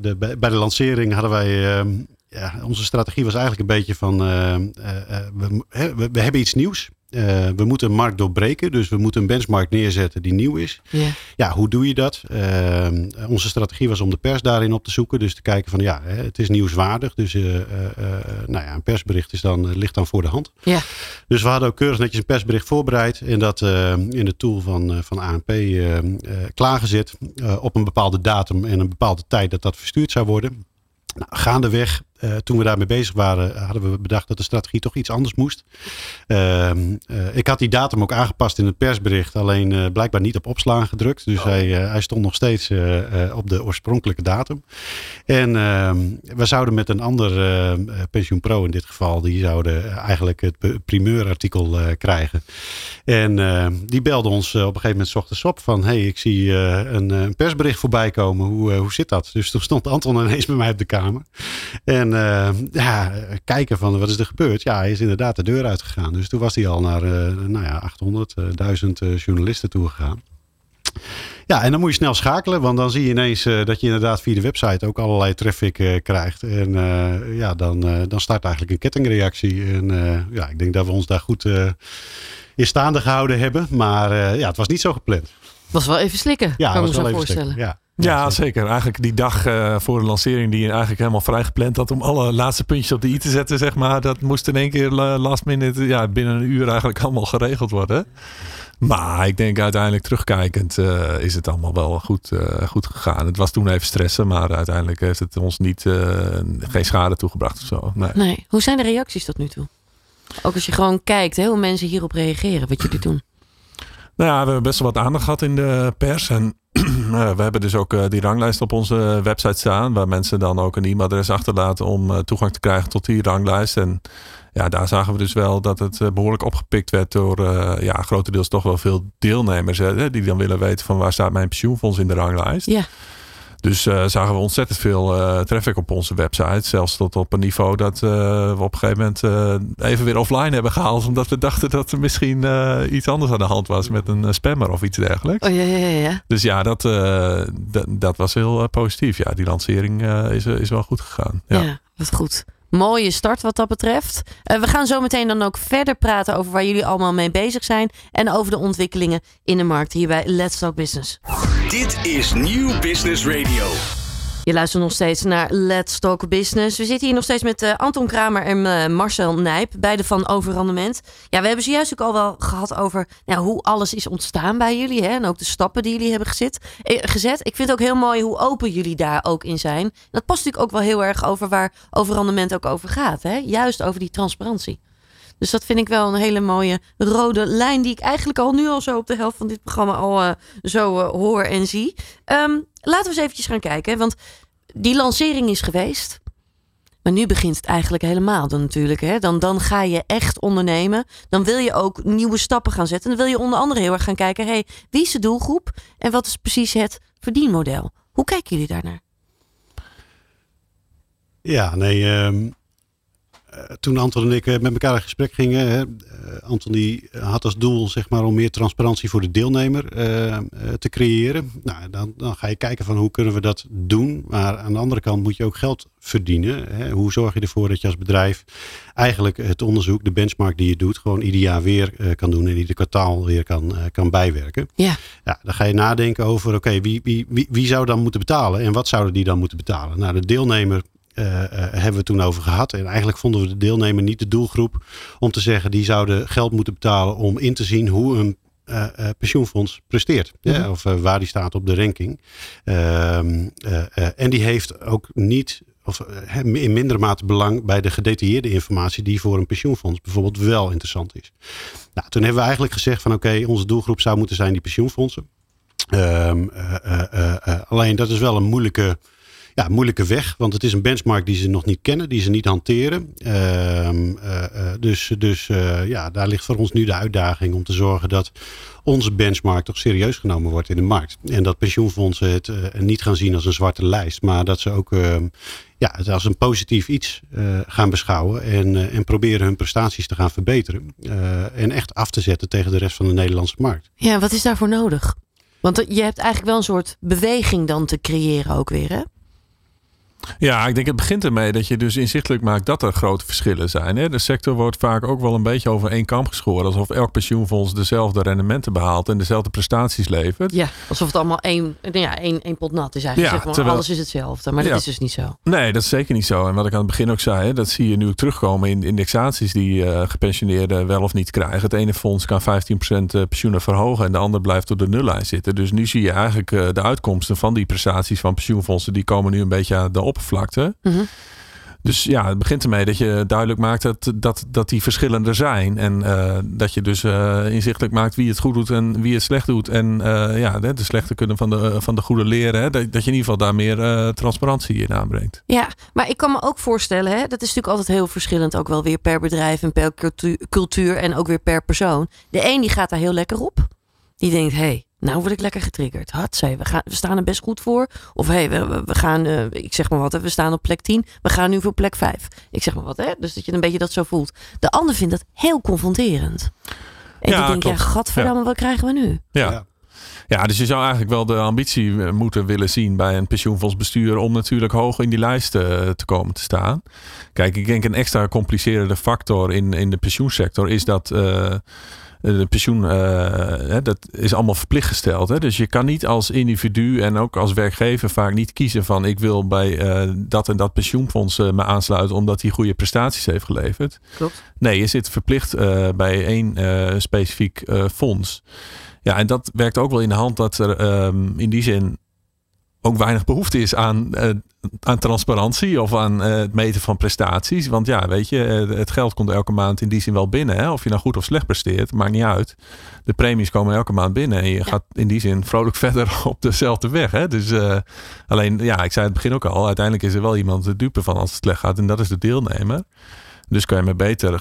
Speaker 6: de, bij bij de lancering hadden wij. Ja, onze strategie was eigenlijk een beetje van. eh, eh, eh, we, we, we hebben iets nieuws. Uh, we moeten een markt doorbreken. Dus we moeten een benchmark neerzetten die nieuw is.
Speaker 4: Ja.
Speaker 6: Ja, hoe doe je dat? Uh, onze strategie was om de pers daarin op te zoeken. Dus te kijken van ja, het is nieuwswaardig. Dus uh, nou ja, een persbericht is dan, ligt dan voor de hand. Dus we hadden ook keurig netjes een persbericht voorbereid. En dat in de tool van, van ANP klaargezet. op een bepaalde datum en een bepaalde tijd dat dat verstuurd zou worden. Nou, gaandeweg uh, toen we daarmee bezig waren, hadden we bedacht dat de strategie toch iets anders moest. Uh, uh, ik had die datum ook aangepast in het persbericht, alleen eh, blijkbaar niet op opslaan gedrukt. Dus hij, hij stond nog steeds op de oorspronkelijke datum. En ehm, we zouden met een ander Pensioen Pro in dit geval, die zouden eigenlijk het primeurartikel krijgen. En die belde ons op een gegeven moment s ochtends op van, hey, ik zie een, een, persbericht voorbij komen. Hoe, hoe zit dat? Dus toen stond Anton ineens bij mij op de kamer. En en uh, ja, kijken van wat is er gebeurd. Ja, hij is inderdaad de deur uitgegaan. Dus toen was hij al naar uh, nou ja, 800, uh, 1000 journalisten toegegaan. Ja, en dan moet je snel schakelen, want dan zie je ineens dat je inderdaad via de website ook allerlei traffic krijgt. En ja, dan, dan start eigenlijk een kettingreactie. En ja, ik denk dat we ons daar goed in staande gehouden hebben. Maar ja, het was niet zo gepland.
Speaker 4: Was wel even slikken,
Speaker 6: ja,
Speaker 4: kan
Speaker 6: was
Speaker 4: me zo voorstellen.
Speaker 6: Slikken, ja.
Speaker 5: Ja, zeker. Eigenlijk die dag uh, voor de lancering die je eigenlijk helemaal vrij gepland had om alle laatste puntjes op de i te zetten, zeg maar. Dat moest in één keer last minute, ja, binnen een uur eigenlijk allemaal geregeld worden. Maar ik denk uiteindelijk terugkijkend uh, is het allemaal wel goed, uh, goed gegaan. Het was toen even stressen, maar uiteindelijk heeft het ons niet, geen schade toegebracht of zo. Nee.
Speaker 4: nee. Hoe zijn de reacties tot nu toe? Ook als je gewoon kijkt hè, hoe mensen hierop reageren, wat jullie doen.
Speaker 5: Nou ja, we hebben best wel wat aandacht gehad in de pers. En we hebben dus ook die ranglijst op onze website staan. Waar mensen dan ook een e-mailadres achterlaten om toegang te krijgen tot die ranglijst. En ja, daar zagen we dus wel dat het behoorlijk opgepikt werd door ja, grotendeels toch wel veel deelnemers. Hè, die dan willen weten van waar staat mijn pensioenfonds in de ranglijst.
Speaker 4: Ja.
Speaker 5: Dus uh, zagen we ontzettend veel uh, traffic op onze website. Zelfs tot op een niveau dat uh, we op een gegeven moment even weer offline hebben gehaald. Omdat we dachten dat er misschien iets anders aan de hand was met een spammer of iets dergelijks.
Speaker 4: Oh ja, ja, ja.
Speaker 5: Dus ja, dat, dat was heel positief. Ja, die lancering is, is wel goed gegaan. Ja,
Speaker 4: ja wat goed. Mooie start wat dat betreft. Uh, we gaan zo meteen dan ook verder praten over waar jullie allemaal mee bezig zijn. En over de ontwikkelingen in de markt hier bij Let's Talk Business.
Speaker 2: Dit is Nieuw Business Radio.
Speaker 4: Je luistert nog steeds naar Let's Talk Business. We zitten hier nog steeds met uh, Anton Kramer en uh, Marcel Nijp, beide van Overrandement. Ja, we hebben zojuist ook al wel gehad over nou, hoe alles is ontstaan bij jullie. Hè? En ook de stappen die jullie hebben gezet. Eh, gezet. Ik vind het ook heel mooi hoe open jullie daar ook in zijn. Dat past natuurlijk ook wel heel erg over waar Overrandement ook over gaat. Hè? Juist over die transparantie. Dus dat vind ik wel een hele mooie rode lijn die ik eigenlijk al nu al zo op de helft van dit programma al uh, zo uh, hoor en zie. Um, laten we eens eventjes gaan kijken. Want die lancering is geweest. Maar nu begint het eigenlijk helemaal dan natuurlijk. Hè? Dan, dan ga je echt ondernemen. Dan wil je ook nieuwe stappen gaan zetten. En dan wil je onder andere heel erg gaan kijken. Hey, wie is de doelgroep? En wat is precies het verdienmodel? Hoe kijken jullie daarnaar?
Speaker 6: Ja, nee... Um toen Anton en ik met elkaar in gesprek gingen, hè, Anton die had als doel zeg maar, om meer transparantie voor de deelnemer uh, te creëren. Nou, dan, dan ga je kijken van hoe kunnen we dat doen. Maar aan de andere kant moet je ook geld verdienen. Hè. Hoe zorg je ervoor dat je als bedrijf eigenlijk het onderzoek, de benchmark die je doet, gewoon ieder jaar weer uh, kan doen en ieder kwartaal weer kan, kan bijwerken.
Speaker 4: Ja.
Speaker 6: ja. Dan ga je nadenken over oké, wie, wie, wie, wie zou dan moeten betalen en wat zouden die dan moeten betalen? Nou, de deelnemer hebben we toen over gehad. En eigenlijk vonden we de deelnemer niet de doelgroep om te zeggen die zouden geld moeten betalen om in te zien hoe een uh, pensioenfonds presteert. Mm -hmm. ja, of waar die staat op de ranking. Ehm, en die heeft ook niet of in mindere mate belang bij de gedetailleerde informatie die voor een pensioenfonds bijvoorbeeld wel interessant is. Nou, toen hebben we eigenlijk gezegd van oké, okay, onze doelgroep zou moeten zijn die pensioenfondsen. Um, alleen dat is wel een moeilijke ja, moeilijke weg. Want het is een benchmark die ze nog niet kennen, die ze niet hanteren. Uh, uh, dus dus uh, ja, daar ligt voor ons nu de uitdaging om te zorgen dat onze benchmark toch serieus genomen wordt in de markt. En dat pensioenfondsen het niet gaan zien als een zwarte lijst, maar dat ze ook ehm, ja, het als een positief iets gaan beschouwen en, en proberen hun prestaties te gaan verbeteren. en echt af te zetten tegen de rest van de Nederlandse markt.
Speaker 4: Ja, wat is daarvoor nodig? Want je hebt eigenlijk wel een soort beweging dan te creëren ook weer, hè?
Speaker 5: Ja, ik denk het begint ermee dat je dus inzichtelijk maakt dat er grote verschillen zijn. Hè? De sector wordt vaak ook wel een beetje over één kam geschoren. Alsof elk pensioenfonds dezelfde rendementen behaalt en dezelfde prestaties levert.
Speaker 4: Ja, alsof het allemaal één, ja, één, één pot nat is eigenlijk.
Speaker 5: Ja,
Speaker 4: zeg maar.
Speaker 5: terwijl-
Speaker 4: Alles is hetzelfde, maar dat is dus niet zo.
Speaker 5: Nee, dat is zeker niet zo. En wat ik aan het begin ook zei, hè, dat zie je nu ook terugkomen in de indexaties die eh, gepensioneerden wel of niet krijgen. Het ene fonds kan 15% pensioenen verhogen en de ander blijft op de nullijn zitten. Dus nu zie je eigenlijk eh, de uitkomsten van die prestaties van pensioenfondsen, die komen nu een beetje aan de oppervlakte.
Speaker 4: Mhm.
Speaker 5: Dus ja, het begint ermee dat je duidelijk maakt dat, dat, dat die verschillen er zijn. En eh, dat je dus eh, inzichtelijk maakt wie het goed doet en wie het slecht doet. En eh, ja, de, de slechte kunnen van de, van de goede leren. Hè? Dat, dat je in ieder geval daar meer transparantie in aanbrengt.
Speaker 4: Ja, maar ik kan me ook voorstellen, hè, dat is natuurlijk altijd heel verschillend, ook wel weer per bedrijf en per cultu- cultuur en ook weer per persoon. De een die gaat daar heel lekker op. Die denkt, hé, hey, nou word ik lekker getriggerd. Hatzee, we, gaan, we staan er best goed voor. Of hé, hey, we, we- we gaan, eh, ik zeg maar wat, hè, we staan op plek 10. We gaan nu voor plek 5. Ik zeg maar wat, hè. Dus dat je een beetje dat zo voelt. De ander vindt dat heel confronterend. En
Speaker 5: Ja,
Speaker 4: die denkt, ja, gadverdamme, wat krijgen we nu?
Speaker 5: Ja.
Speaker 6: Ja.
Speaker 5: ja. dus je zou eigenlijk wel de ambitie eh, moeten willen zien bij een pensioenfondsbestuur om natuurlijk hoog in die lijst eh, te komen te staan. Kijk, ik denk een extra complicerende factor in, in de pensioensector is dat eh, de pensioen, eh, hè, dat is allemaal verplicht gesteld. Hè? Dus je kan niet als individu en ook als werkgever vaak niet kiezen van ik wil bij eh, dat en dat pensioenfonds eh, me aansluiten omdat hij goede prestaties heeft geleverd.
Speaker 4: Klopt.
Speaker 5: Nee, je zit verplicht eh, bij één eh, specifiek eh, fonds. Ja, en dat werkt ook wel in de hand dat er ehm, in die zin ook weinig behoefte is aan, eh, aan transparantie of aan eh, het meten van prestaties. Want ja, weet je, eh, het geld komt elke maand in die zin wel binnen. Hè? Of je nou goed of slecht presteert, maakt niet uit. De premies komen elke maand binnen en je gaat in die zin vrolijk verder op dezelfde weg. Hè? Dus alleen, ja, ik zei het begin ook al, uiteindelijk is er wel iemand de dupe van als het slecht gaat en dat is de deelnemer. Dus kan je maar beter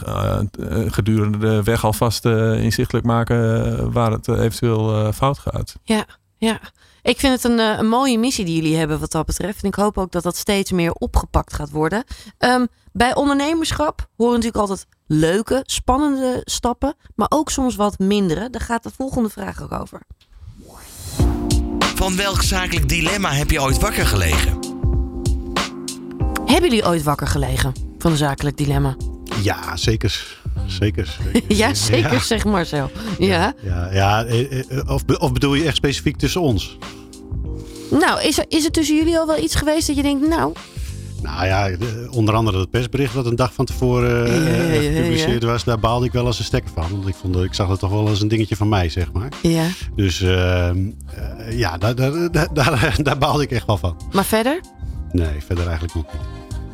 Speaker 5: gedurende de weg alvast inzichtelijk maken waar het eventueel fout gaat.
Speaker 4: Ja, ja. Ik vind het een, eh, een mooie missie die jullie hebben wat dat betreft. En ik hoop ook dat dat steeds meer opgepakt gaat worden. Ehm, bij ondernemerschap horen natuurlijk altijd leuke, spannende stappen. Maar ook soms wat mindere. Daar gaat de volgende vraag ook over.
Speaker 1: Van welk zakelijk dilemma heb je ooit wakker gelegen?
Speaker 4: Hebben jullie ooit wakker gelegen van een zakelijk dilemma?
Speaker 6: Ja, zeker. Zeker.
Speaker 4: Ja, zeker,
Speaker 6: Ja.
Speaker 4: zeg Marcel. Ja.
Speaker 6: Ja, ja eh, eh, of, of bedoel je echt specifiek tussen ons?
Speaker 4: Nou, is er, is er tussen jullie al wel iets geweest dat je denkt, nou,
Speaker 6: Nou ja, de- onder andere het persbericht dat een dag van tevoren eh,
Speaker 4: Ja, ja, ja, ja.
Speaker 6: gepubliceerd was. Daar baalde ik wel als een stekker van. Want ik, vond, ik zag het toch wel als een dingetje van mij, zeg maar.
Speaker 4: ja.
Speaker 6: Dus ehm, eh, ja, daar, daar, daar, daar, daar baalde ik echt wel van.
Speaker 4: Maar verder?
Speaker 6: Nee, verder eigenlijk nog niet.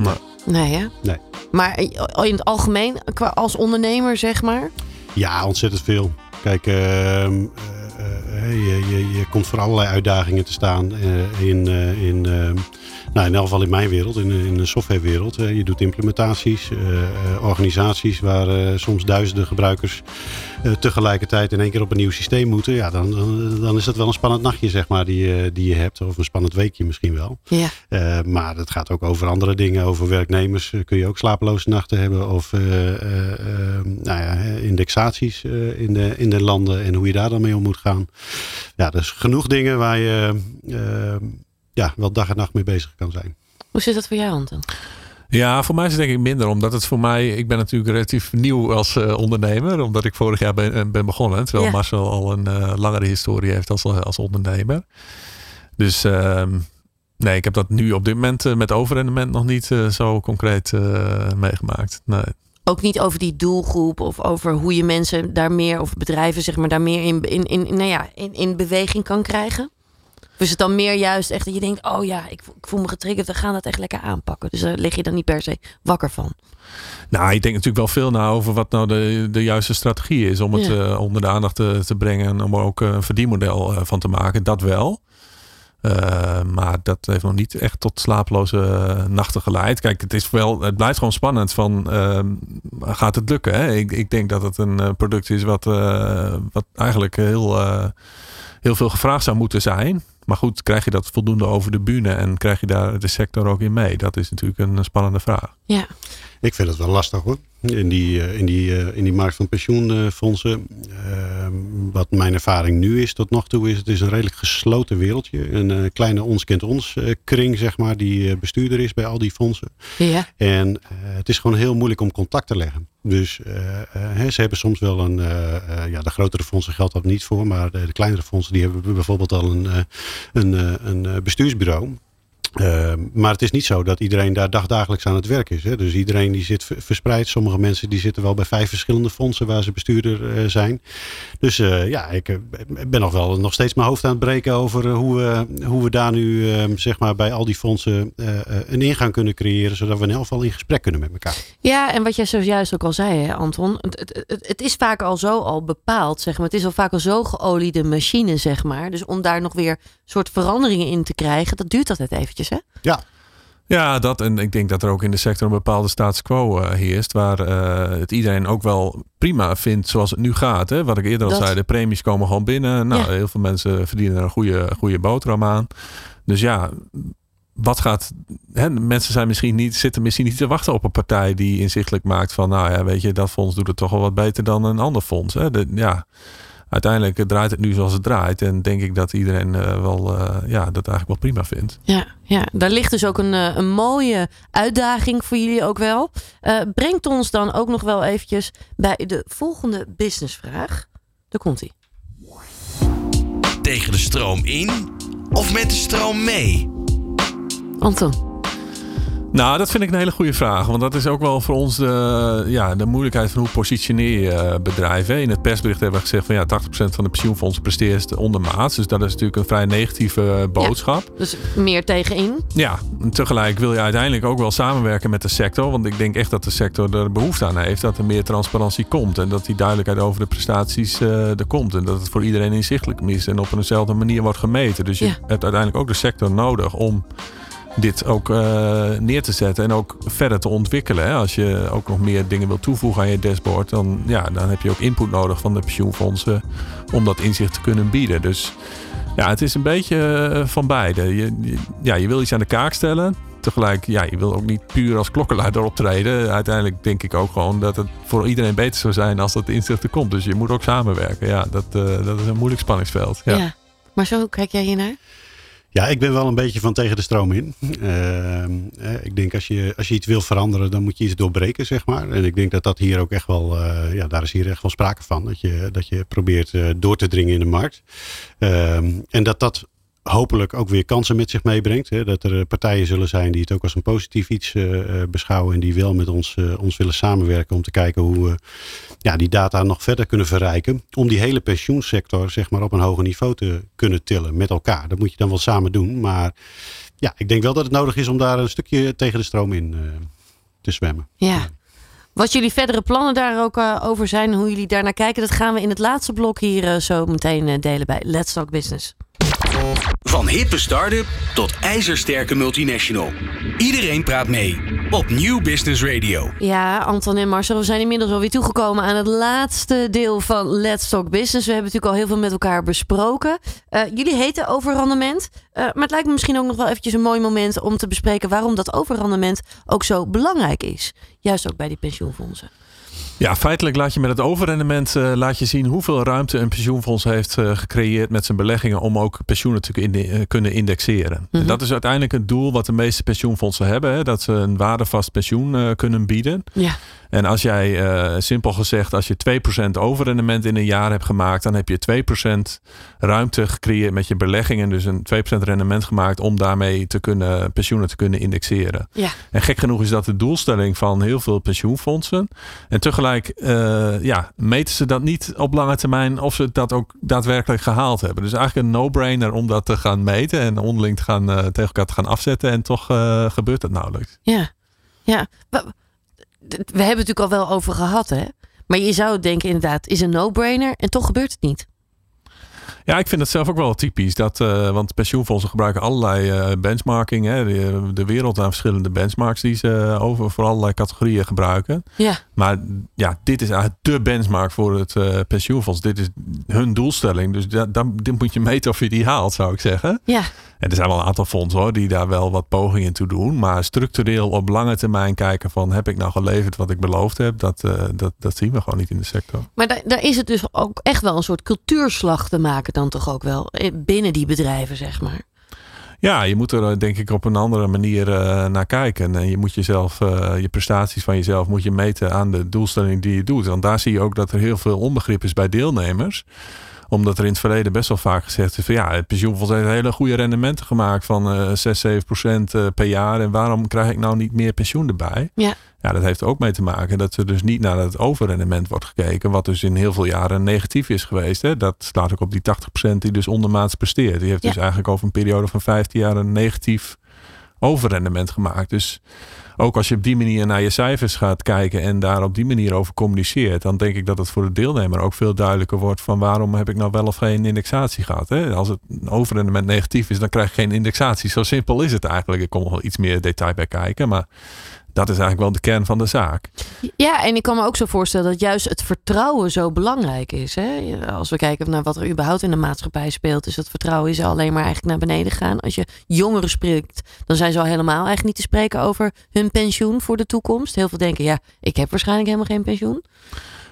Speaker 5: Maar
Speaker 4: Nee, hè?
Speaker 6: Nee.
Speaker 4: Maar in het algemeen, qua als ondernemer, zeg maar.
Speaker 6: Ja, ontzettend veel. Kijk, ehm, eh, eh, je, je, je komt voor allerlei uitdagingen te staan eh, in, eh, in, nou, in elk geval in mijn wereld, in, in de softwarewereld. Je doet implementaties, eh, eh, organisaties waar eh, soms duizenden gebruikers tegelijkertijd in één keer op een nieuw systeem moeten. Ja, dan, dan, is dat wel een spannend nachtje, zeg maar, die, je- die je hebt. Of een spannend weekje misschien wel.
Speaker 4: Ja.
Speaker 6: Maar het gaat ook over andere dingen. Over werknemers kun je ook slapeloze nachten hebben. Of eh, eh, eh, nou ja, indexaties in, de, in de landen en hoe je daar dan mee om moet gaan. Ja, dus genoeg dingen waar je ja, wel dag en nacht mee bezig kan zijn.
Speaker 4: Hoe zit dat voor jou, Anton?
Speaker 5: Ja, voor mij is het denk ik minder. Omdat het voor mij, ik ben natuurlijk relatief nieuw als eh, ondernemer. Omdat ik vorig jaar ben, eh, ben begonnen. Terwijl
Speaker 4: Ja.
Speaker 5: Marcel al een eh, langere historie heeft als, als ondernemer. Dus ehm, nee, ik heb dat nu op dit moment met overrendement nog niet eh, zo concreet eh, meegemaakt. Nee.
Speaker 4: Ook niet over die doelgroep of over hoe je mensen daar meer, of bedrijven zeg maar, daar meer in, in, in, nou ja, in, in beweging kan krijgen? Is het dan meer juist echt dat je denkt, oh ja, ik, voel- ik voel me getriggerd, we gaan dat echt lekker aanpakken. Dus daar lig je dan niet per se wakker van.
Speaker 5: Nou, ik denk natuurlijk wel veel na over wat nou de, de juiste strategie is om het
Speaker 4: Ja.
Speaker 5: eh, onder de aandacht te, te brengen en om er ook een verdienmodel eh, van te maken. Dat wel. Eh, maar dat heeft nog niet echt tot slapeloze eh, nachten geleid. Kijk, het, is wel, het blijft gewoon spannend van gaat het lukken? Hè? Ik, ik denk dat het een eh, product is wat, eh, wat eigenlijk heel, eh, heel veel gevraagd zou moeten zijn. Maar goed, krijg je dat voldoende over de bühne en krijg je daar de sector ook in mee? Dat is natuurlijk een spannende vraag.
Speaker 4: Ja,
Speaker 6: Ik vind het wel lastig hoor. In die, eh, in die, eh, in die markt van pensioenfondsen. Ehm, wat mijn ervaring nu is tot nog toe is, het is een redelijk gesloten wereldje. Een uh, kleine ons kent ons kring, zeg maar, die bestuurder is bij al die fondsen.
Speaker 4: Ja.
Speaker 6: En het is gewoon heel moeilijk om contact te leggen. Dus ze hebben soms wel een, ja, de grotere fondsen geldt dat niet voor, maar de, de kleinere fondsen die hebben bijvoorbeeld al een, een, een bestuursbureau. Uh, maar het is niet zo dat iedereen daar dagdagelijks aan het werk is. Hè? Dus iedereen die zit verspreid. Sommige mensen die zitten wel bij vijf verschillende fondsen waar ze bestuurder uh, zijn. Dus uh, ja, ik ben nog wel nog steeds mijn hoofd aan het breken over hoe, we, hoe we daar nu ehm, zeg maar bij al die fondsen een ingang kunnen creëren. Zodat we in elk geval in gesprek kunnen met elkaar.
Speaker 4: Ja, en wat jij zojuist ook al zei, hè, Anton. Het, het, het, is vaak al zo al bepaald. Zeg maar. Het is al vaak al zo geoliede machine, zeg maar. Dus om daar nog weer soort veranderingen in te krijgen, dat duurt altijd eventjes.
Speaker 6: Ja.
Speaker 5: Ja, dat en ik denk dat er ook in de sector een bepaalde status quo uh, heerst. Waar uh, het iedereen ook wel prima vindt zoals het nu gaat. Hè? Wat ik eerder al zei, de premies komen gewoon binnen. Nou, heel veel mensen verdienen er een goede, goede boterham aan. Dus ja, wat gaat. Hè, mensen zijn misschien niet, zitten misschien niet te wachten op een partij die inzichtelijk maakt van, nou ja, weet je, dat fonds doet het toch wel wat beter dan een ander fonds. Hè? De, ja uiteindelijk draait het nu zoals het draait. En denk ik dat iedereen uh, wel uh, ja, dat eigenlijk wel prima vindt.
Speaker 4: Ja, ja, daar ligt dus ook een, uh, een mooie uitdaging voor jullie ook wel. brengt ons dan ook nog wel eventjes bij de volgende businessvraag. Daar komt hij.
Speaker 1: Tegen de stroom in of met de stroom mee?
Speaker 4: Anton.
Speaker 5: Nou, dat vind ik een hele goede vraag. Want dat is ook wel voor ons de, ja, de moeilijkheid van hoe positioneer je eh, bedrijven. In het persbericht hebben we gezegd van ja, 80% van de pensioenfondsen presteert ondermaats. Dus dat is natuurlijk een vrij negatieve eh, boodschap.
Speaker 4: dus meer tegenin.
Speaker 5: Ja, en tegelijk wil je uiteindelijk ook wel samenwerken met de sector. Want ik denk echt dat de sector er behoefte aan heeft dat er meer transparantie komt. En dat die duidelijkheid over de prestaties uh, er komt. En dat het voor iedereen inzichtelijk is en op eenzelfde manier wordt gemeten. Dus je hebt uiteindelijk ook de sector nodig om dit ook uh, neer te zetten en ook verder te ontwikkelen. Hè. Als je ook nog meer dingen wil toevoegen aan je dashboard, dan, ja, dan heb je ook input nodig van de pensioenfondsen om dat inzicht te kunnen bieden. Dus ja, het is een beetje eh, van beide. Je, ja, je wil iets aan de kaak stellen. Tegelijk, ja, je wil ook niet puur als klokkenluider optreden. Uiteindelijk denk ik ook gewoon dat het voor iedereen beter zou zijn als dat inzicht er komt. Dus je moet ook samenwerken. Ja, dat, uh, dat is een moeilijk spanningsveld. Ja. ja.
Speaker 4: Maar zo kijk jij hier naar?
Speaker 6: Ja, ik ben wel een beetje van tegen de stroom in. Uh, ik denk als je, als je iets wil veranderen, dan moet je iets doorbreken, zeg maar. En ik denk dat dat hier ook echt wel, uh, ja, daar is hier echt wel sprake van. Dat je, dat je probeert uh, door te dringen in de markt. Ehm, en dat dat hopelijk ook weer kansen met zich meebrengt. Hè? Dat er partijen zullen zijn die het ook als een positief iets uh, beschouwen. En die wel met ons, ons willen samenwerken om te kijken hoe we ja, die data nog verder kunnen verrijken. Om die hele pensioensector zeg maar, op een hoger niveau te kunnen tillen met elkaar. Dat moet je dan wel samen doen. Maar ja, ik denk wel dat het nodig is om daar een stukje tegen de stroom in te zwemmen.
Speaker 4: Ja. Wat jullie verdere plannen daar ook over zijn, hoe jullie daarnaar kijken, dat gaan we in het laatste blok hier zo meteen delen bij Let's Talk Business.
Speaker 2: Van hippe start-up tot ijzersterke multinational. Iedereen praat mee op Nieuw Business Radio.
Speaker 4: Ja, Anton en Marcel, we zijn inmiddels alweer toegekomen aan het laatste deel van Let's Talk Business. We hebben natuurlijk al heel veel met elkaar besproken. Uh, jullie heten overrandement, uh, maar het lijkt me misschien ook nog wel eventjes een mooi moment om te bespreken waarom dat overrandement ook zo belangrijk is. Juist ook bij die pensioenfondsen.
Speaker 5: Ja, feitelijk laat je met het overrendement uh, laat je zien hoeveel ruimte een pensioenfonds heeft uh, gecreëerd met zijn beleggingen om ook pensioenen te in, uh, kunnen indexeren. Mm -hmm. Dat is uiteindelijk het doel wat de meeste pensioenfondsen hebben, hè, dat ze een waardevast pensioen kunnen bieden.
Speaker 4: Ja.
Speaker 5: En als jij, uh, simpel gezegd, als je 2% overrendement in een jaar hebt gemaakt, dan heb je 2% ruimte gecreëerd met je beleggingen. Dus een 2% rendement gemaakt om daarmee te kunnen, pensioenen te kunnen indexeren.
Speaker 4: Ja.
Speaker 5: En gek genoeg is dat de doelstelling van heel veel pensioenfondsen. En tegelijk uh, ja, meten ze dat niet op lange termijn of ze dat ook daadwerkelijk gehaald hebben. Dus eigenlijk een no-brainer om dat te gaan meten en onderling te gaan, uh, tegen elkaar te gaan afzetten. En toch gebeurt dat nauwelijks.
Speaker 4: Ja, ja we hebben het natuurlijk al wel over gehad, hè? Maar je zou denken inderdaad, is een no-brainer en toch gebeurt het niet.
Speaker 5: Ja, ik vind het zelf ook wel typisch. Dat, uh, want pensioenfondsen gebruiken allerlei uh, benchmarking. Hè, de, de, wereld aan verschillende benchmarks die ze over voor allerlei categorieën gebruiken.
Speaker 4: Ja.
Speaker 5: Maar ja, dit is eigenlijk de benchmark voor het pensioenfonds. Dit is hun doelstelling. Dus dat, dit moet je meten of je die haalt, zou ik zeggen.
Speaker 4: Ja.
Speaker 5: En er zijn wel een aantal fondsen hoor, die daar wel wat pogingen toe doen. Maar structureel op lange termijn kijken van heb ik nou geleverd wat ik beloofd heb, dat, uh, dat, dat zien we gewoon niet in de sector.
Speaker 4: Maar daar, daar is het dus ook echt wel een soort cultuurslag te maken dan toch ook wel binnen die bedrijven, zeg maar.
Speaker 5: Ja, je moet er denk ik op een andere manier uh, naar kijken. En je moet jezelf, uh, je prestaties van jezelf moet je meten aan de doelstelling die je doet. Want daar zie je ook dat er heel veel onbegrip is bij deelnemers omdat er in het verleden best wel vaak gezegd is van ja, het pensioenfonds heeft hele goede rendementen gemaakt van uh, 6, 7 procent per jaar. En waarom krijg ik nou niet meer pensioen erbij?
Speaker 4: Ja.
Speaker 5: Ja, dat heeft ook mee te maken dat er dus niet naar het overrendement wordt gekeken. Wat dus in heel veel jaren negatief is geweest. Hè. Dat slaat ook op die 80% die dus ondermaats presteert. Die heeft dus eigenlijk over een periode van 15 jaar een negatief overrendement gemaakt. Dus ook als je op die manier naar je cijfers gaat kijken en daar op die manier over communiceert, dan denk ik dat het voor de deelnemer ook veel duidelijker wordt van waarom heb ik nou wel of geen indexatie gehad. Hè? Als het overrendement negatief is, dan krijg je geen indexatie. Zo simpel is het eigenlijk. Ik kom nog wel iets meer detail bij kijken, maar dat is eigenlijk wel de kern van de zaak.
Speaker 4: Ja, en ik kan me ook zo voorstellen dat juist het vertrouwen zo belangrijk is. Hè? Als we kijken naar wat er überhaupt in de maatschappij speelt, is dat vertrouwen is alleen maar eigenlijk naar beneden gaan. Als je jongeren spreekt, dan zijn ze al helemaal eigenlijk niet te spreken over hun pensioen voor de toekomst. Heel veel denken, ja, ik heb waarschijnlijk helemaal geen pensioen.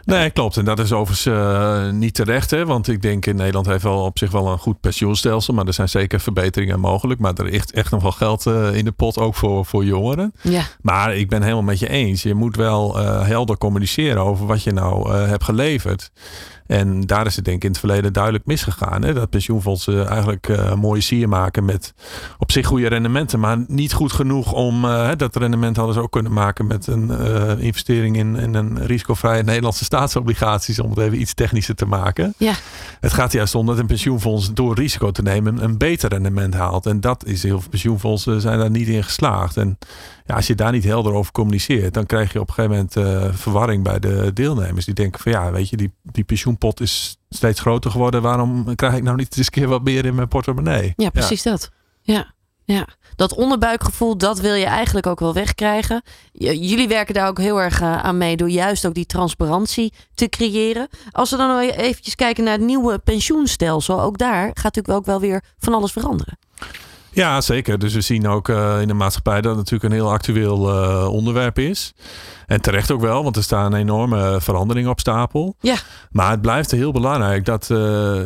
Speaker 5: Nee, klopt. En dat is overigens uh, niet terecht. Hè? Want ik denk in Nederland heeft wel op zich wel een goed pensioenstelsel. Maar er zijn zeker verbeteringen mogelijk. Maar er ligt echt nog wel geld uh, in de pot, ook voor, voor jongeren.
Speaker 4: Ja.
Speaker 5: Maar ik ben helemaal met je eens. Je moet wel uh, helder communiceren over wat je nou hebt geleverd. En daar is het denk ik in het verleden duidelijk misgegaan. Hè? Dat pensioenfondsen eigenlijk uh, mooie sier maken met op zich goede rendementen. Maar niet goed genoeg om uh, dat rendement hadden ze ook kunnen maken met een uh, investering in, in een risicovrije Nederlandse staatsobligaties. Om het even iets technischer te maken.
Speaker 4: Ja.
Speaker 5: Het gaat juist om dat een pensioenfonds door risico te nemen een beter rendement haalt. En dat is heel veel pensioenfondsen zijn daar niet in geslaagd. En ja, als je daar niet helder over communiceert, dan krijg je op een gegeven moment uh, verwarring bij de deelnemers. Die denken van ja, weet je, die, die pensioenpot is steeds groter geworden. Waarom krijg ik nou niet eens een keer wat meer in mijn portemonnee?
Speaker 4: Ja, precies ja. dat. Ja. Ja, dat onderbuikgevoel, dat wil je eigenlijk ook wel wegkrijgen. Jullie werken daar ook heel erg eh, aan mee door juist ook die transparantie te creëren. Als we dan nog eventjes kijken naar het nieuwe pensioenstelsel, ook daar gaat natuurlijk ook wel weer van alles veranderen.
Speaker 5: Ja, zeker. Dus we zien ook uh, in de maatschappij dat het natuurlijk een heel actueel uh, onderwerp is. En terecht ook wel, want er staan enorme veranderingen op stapel.
Speaker 4: Ja.
Speaker 5: Maar het blijft heel belangrijk dat uh,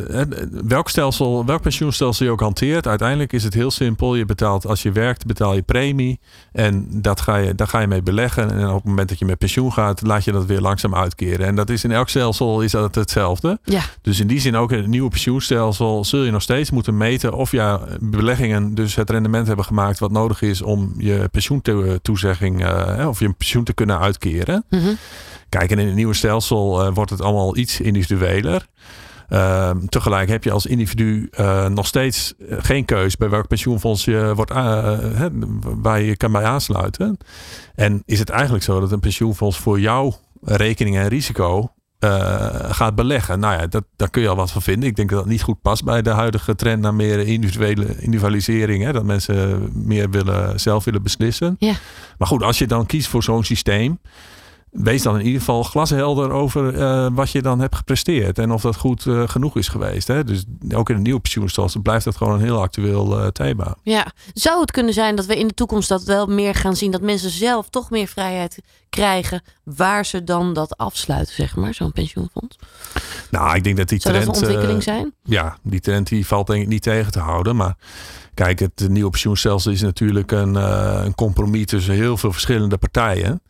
Speaker 5: welk, stelsel, welk pensioenstelsel je ook hanteert, uiteindelijk is het heel simpel. Je betaalt als je werkt, betaal je premie. En dat ga je, daar ga je mee beleggen. En op het moment dat je met pensioen gaat, laat je dat weer langzaam uitkeren. En dat is in elk stelsel is dat hetzelfde.
Speaker 4: Ja.
Speaker 5: Dus in die zin ook in het nieuwe pensioenstelsel zul je nog steeds moeten meten of je beleggingen dus het rendement hebben gemaakt wat nodig is om je pensioentoezegging uh, of je pensioen te kunnen uitkeren.
Speaker 4: Mm -hmm.
Speaker 5: Kijk, en in het nieuwe stelsel uh, wordt het allemaal iets individueler. Uh, tegelijk heb je als individu uh, nog steeds geen keus bij welk pensioenfonds je wordt uh, waar je kan bij aansluiten. En is het eigenlijk zo dat een pensioenfonds voor jouw rekening en risico uh, gaat beleggen. Nou ja, dat, daar kun je al wat van vinden. Ik denk dat dat niet goed past bij de huidige trend naar meer individuele individualisering. Hè? Dat mensen meer willen, zelf willen beslissen.
Speaker 4: Ja.
Speaker 5: Maar goed, als je dan kiest voor zo'n systeem. Wees dan in ieder geval glashelder over uh, wat je dan hebt gepresteerd. En of dat goed uh, genoeg is geweest. Hè? Dus ook in het nieuwe pensioenstelsel blijft dat gewoon een heel actueel uh, thema.
Speaker 4: Ja, zou het kunnen zijn dat we in de toekomst dat wel meer gaan zien? Dat mensen zelf toch meer vrijheid krijgen waar ze dan dat afsluiten, zeg maar, zo'n pensioenfonds?
Speaker 5: Nou, ik denk dat die
Speaker 4: Zou
Speaker 5: trend...
Speaker 4: dat een ontwikkeling zijn?
Speaker 5: Ja, die trend die valt denk ik niet tegen te houden. Maar kijk, het nieuwe pensioenstelsel is natuurlijk een, een compromis tussen heel veel verschillende partijen.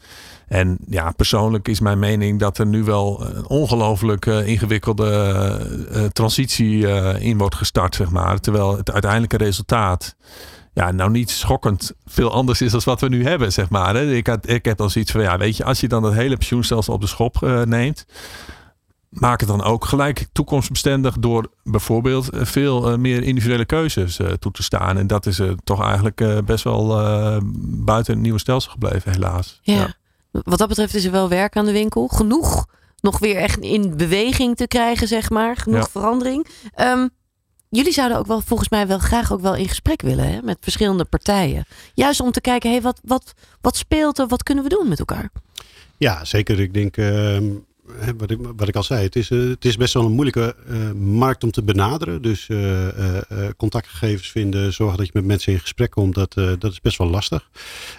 Speaker 5: En ja, persoonlijk is mijn mening dat er nu wel een ongelooflijk uh, ingewikkelde uh, transitie uh, in wordt gestart, zeg maar. Terwijl het uiteindelijke resultaat ja, nou niet schokkend veel anders is dan wat we nu hebben, zeg maar. Ik, had, ik heb dan zoiets van, ja, weet je, als je dan het hele pensioenstelsel op de schop neemt, maak het dan ook gelijk toekomstbestendig door bijvoorbeeld veel meer individuele keuzes toe te staan. En dat is toch eigenlijk best wel buiten het nieuwe stelsel gebleven, helaas.
Speaker 4: ja. ja wat dat betreft is er wel werk aan de winkel. Genoeg nog weer echt in beweging te krijgen, zeg maar. Genoeg ja. verandering. Um, jullie zouden ook wel volgens mij wel graag ook wel in gesprek willen hè, met verschillende partijen. Juist om te kijken, hey, wat, wat, wat speelt er? Wat kunnen we doen met elkaar?
Speaker 6: Ja, zeker. Ik denk, uh, wat, ik, wat ik al zei, het is, het is best wel een moeilijke markt om te benaderen. Dus contactgegevens vinden, zorgen dat je met mensen in gesprek komt, dat, dat is best wel lastig.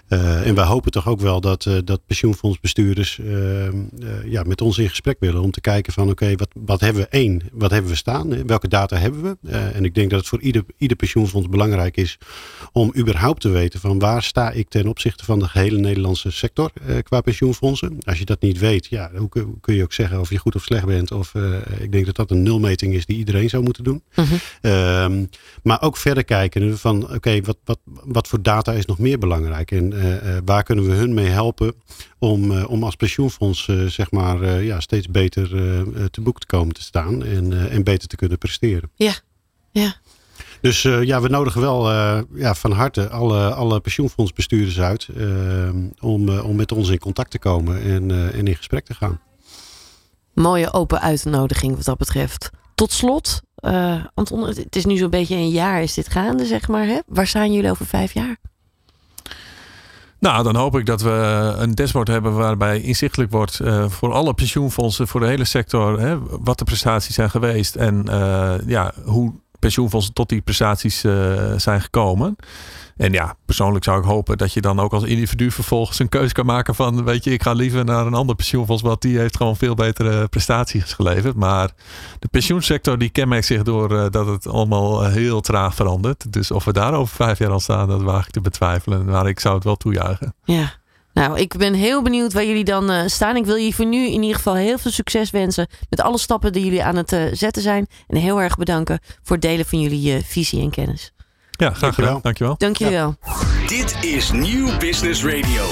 Speaker 6: en wij hopen toch ook wel dat, dat pensioenfondsbestuurders ja, met ons in gesprek willen om te kijken van oké, wat, wat hebben we één, wat hebben we staan, welke data hebben we? en ik denk dat het voor ieder, ieder pensioenfonds belangrijk is om überhaupt te weten van waar sta ik ten opzichte van de gehele Nederlandse sector qua pensioenfondsen. Als je dat niet weet, ja, hoe, kun je ook zeggen of je goed of slecht bent. Of uh, ik denk dat dat een nulmeting is die iedereen zou moeten doen.
Speaker 4: Mhm.
Speaker 6: Um, maar ook verder kijken van oké, wat, wat, wat voor data is nog meer belangrijk? En uh, waar kunnen we hun mee helpen om, om als pensioenfonds zeg maar ja, steeds beter te boek te komen te staan en, en beter te kunnen presteren.
Speaker 4: Ja, ja.
Speaker 6: Dus uh, ja, we nodigen wel uh, ja, van harte alle, alle pensioenfondsbestuurders uit uh, om, om met ons in contact te komen en, en in gesprek te gaan.
Speaker 4: Mooie open uitnodiging wat dat betreft. Tot slot, Anton, het is nu zo'n beetje een jaar is dit gaande, zeg maar. Hè? Waar staan jullie over vijf jaar?
Speaker 5: Nou, dan hoop ik dat we een dashboard hebben waarbij inzichtelijk wordt uh, voor alle pensioenfondsen, voor de hele sector, hè, wat de prestaties zijn geweest en uh, ja, hoe pensioenfondsen tot die prestaties zijn gekomen. En ja, persoonlijk zou ik hopen dat je dan ook als individu vervolgens een keuze kan maken van, weet je, ik ga liever naar een ander pensioenfonds, want die heeft gewoon veel betere prestaties geleverd. Maar de pensioensector die kenmerkt zich door uh, dat het allemaal heel traag verandert. Dus of we daar over vijf jaar al staan, dat waag ik te betwijfelen. Maar ik zou het wel toejuichen.
Speaker 4: Ja. Nou, ik ben heel benieuwd waar jullie dan uh, staan. Ik wil je voor nu in ieder geval heel veel succes wensen met alle stappen die jullie aan het uh, zetten zijn. En heel erg bedanken voor het delen van jullie visie en kennis.
Speaker 5: Ja, graag gedaan. Dankjewel.
Speaker 4: Dankjewel.
Speaker 2: Ja. Dit is Nieuw Business Radio.